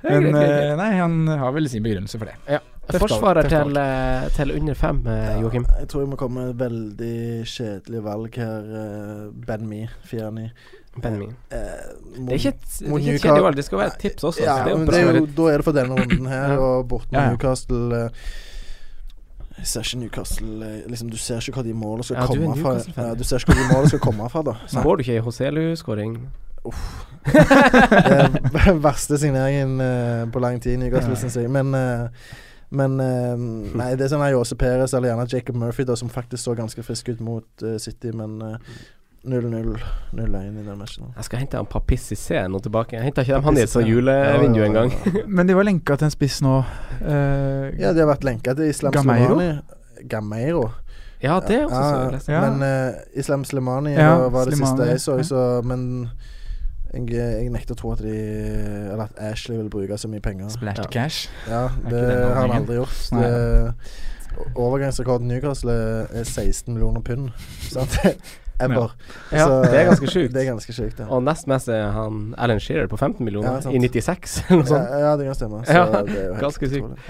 Men Ok, ok, eh, nei, han har vel sin begrunnelse for det. Ja. Forsvarer til, eh, til under fem, ja, Joakim. Jeg tror jeg må komme med veldig kjedelig valg her. eh, Ben Me, 4-9. Ben Me. Eh, Det er ikke et, kjedelig valg, det skal være et tips også. Ja, det er det er jo, da er det for denne runden her, (laughs) og bort med Ja, ja. Newcastle eh, Jeg ser ikke Newcastle eh, liksom, Du ser ikke hva de målene skal Ja, komme fra. Ja, du ser ikke hva de målene skal komme fra, da. Så får du ikke ei Hoselu-skåring. (laughs) Det er verste signeringen uh, på lang tid, Newcastle, Ja. syns jeg. Men, eh, men eh, Nei, det er sånn Jose Perez eller gjerne Jacob Murphy, da, som faktisk så ganske frisk ut mot eh, City, men eh, 0-0 0-1 i den matchen. Jeg skal hente han Papis C nå tilbake. Jeg henta ikke dem han i et sånt julevindu Ja, ja, ja, engang. (laughs) Men de var lenka til en spiss nå. Uh, Ja, de har vært lenka til Islam Gameiro? Slimani. Gameiro. Ja, det er også så Ja, jeg leste. Men uh, Islam var, var det Slimani, siste jeg så, så men jeg, jeg nekter å tro at de Eller at Ashley vil bruke så mye penger. Splashed Ja. cash. Ja, det har han aldri gjort. Det, overgangsrekorden Newcastle er er 16 millioner pund. Sant? (laughs) Ever. Ja, Så, det er ganske sjukt. (laughs) Det er ganske sjukt, ja. Og nest mest er han Alan Shearer på 15 millioner Ja, i 96, (laughs) eller noe Ja, sånt. ja, det kan stemme. Så Ja, det er jo ganske sykt.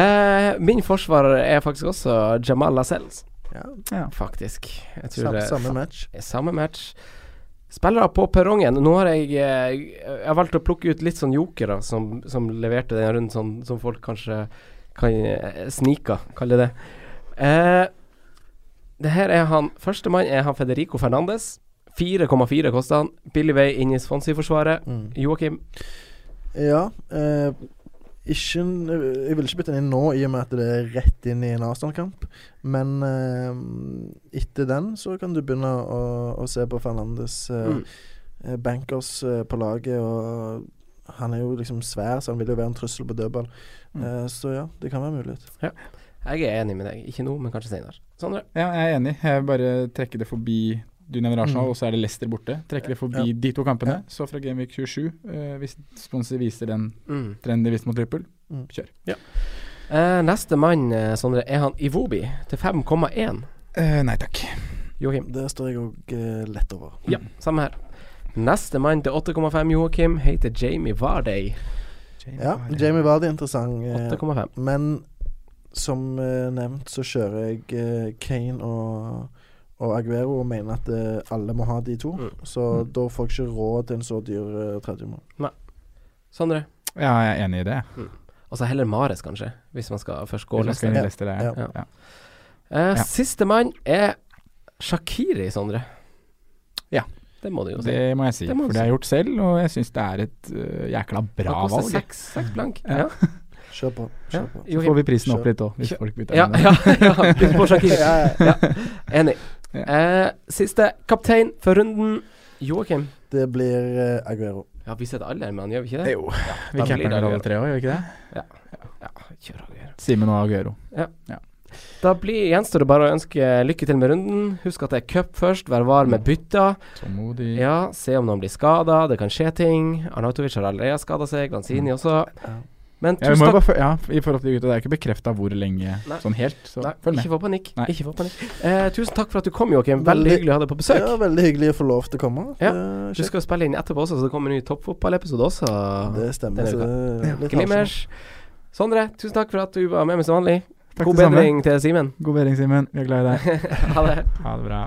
Eh, min forsvarer er faktisk også Jamal Lascelles, Ja, Ja. faktisk. Jeg tror samme, det samme match. samme match. Spillere på perrongen. Nå har jeg eh, Jeg har valgt å plukke ut litt sånn jokere som, som leverte den runden, sånn, som folk kanskje kan eh, snike, kalle det. Eh, det her er han Førstemann er han Federico Fernandes. 4,4 koster han. Billig vei inn i Swansea-forsvaret. Mm. Joakim. Ja. Eh, ikke Jeg vil ikke bytte den inn nå, i og med at det er rett inn i en Arsenal-kamp. Men eh, etter den så kan du begynne å, å se på Fernandes eh, Mm. eh, bankers eh, på laget. Og han er jo liksom svær, så han vil jo være en trussel på dødball. Mm. Eh, så ja, det kan være mulighet. Jeg er enig med deg. Ikke nå, men kanskje senere. Sondre? Ja, jeg er enig. Jeg vil bare trekker det forbi Du nevner Arsenal, Mm. og så er det Leicester borte. Trekker det forbi Ja. de to kampene. Ja. Så fra Gameweek 27, uh, hvis sponsor viser den Mm. trenden de viste mot Liverpool, Mm. kjør. Uh, neste mann, eh, Sondre, er han Iwobi til 5,1. Uh, nei takk. Joakim. Det står jeg òg eh, lett over. Ja, samme her. Neste mann til 8,5, Joakim, heter Jamie Varday. Ja, Jamie Vardy er interessant. eh, 8,5. Men som eh, nevnt så kjører jeg eh, Kane og, og Aguero mener at eh, alle må ha de to. Mm. Så Mm. da får jeg ikke råd til en så dyr uh, tredjemann. Sondre. Ja, jeg er enig i det. Og så heller Mares, kanskje, hvis man skal først gå Hvis man skal inn i Leicester. Leicester, det Ja. Ja. ja. Eh, Ja. Siste mann er Shakiri, Sondre. Ja. Det må du jo si. Det må jeg si, Det må du for det har jeg gjort selv, og jeg syns det er et øh, jækla bra Han koster valg. seks, seks blank. Ja. Ja. (laughs) Kjør på. Kjør på. Så Joakim. får vi prisen opp Kjør. litt òg, hvis Kjør. folk bytter Ja, (laughs) ja, på Shakiri. (laughs) Ja, ja. Ja, enig. Ja. Eh, siste kaptein for runden, Joakim. Det blir eh, Aguero. Ja, vi setter alle, her, men gjør vi ikke det? Jo, vi da blir det vel alle tre òg, gjør vi ikke det? Ja, kjør Aguero. Simen og Aguero. Da blir, gjenstår det bare å ønske lykke til med runden. Husk at det er cup først, vær var med bytta. Tålmodig. Ja, se om noen blir skada, det kan skje ting. Arnautovic har allerede skada seg, Lanzini også. Men tusen ja, takk. ja, I forhold til de gutta, det er ikke bekrefta hvor lenge Nei. sånn helt, så Nei, følg med. ikke få panikk. Nei. Ikke få panikk. Eh, tusen takk for at du kom, Joakim. Veldig Veldig- hyggelig å ha deg på besøk. Ja, veldig hyggelig å få lov til å komme. Ja, Du skal spille inn etterpå også, så det kommer en ny toppfotballepisode også. det stemmer. Så det er Glimmers. Sondre, tusen takk for at du var med meg som vanlig. Takk God bedring til Simen. God bedring, Simen. Vi er glad i deg. (laughs) ha det. Ha det bra.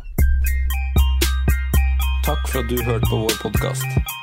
Takk for at du hørte på vår podkast.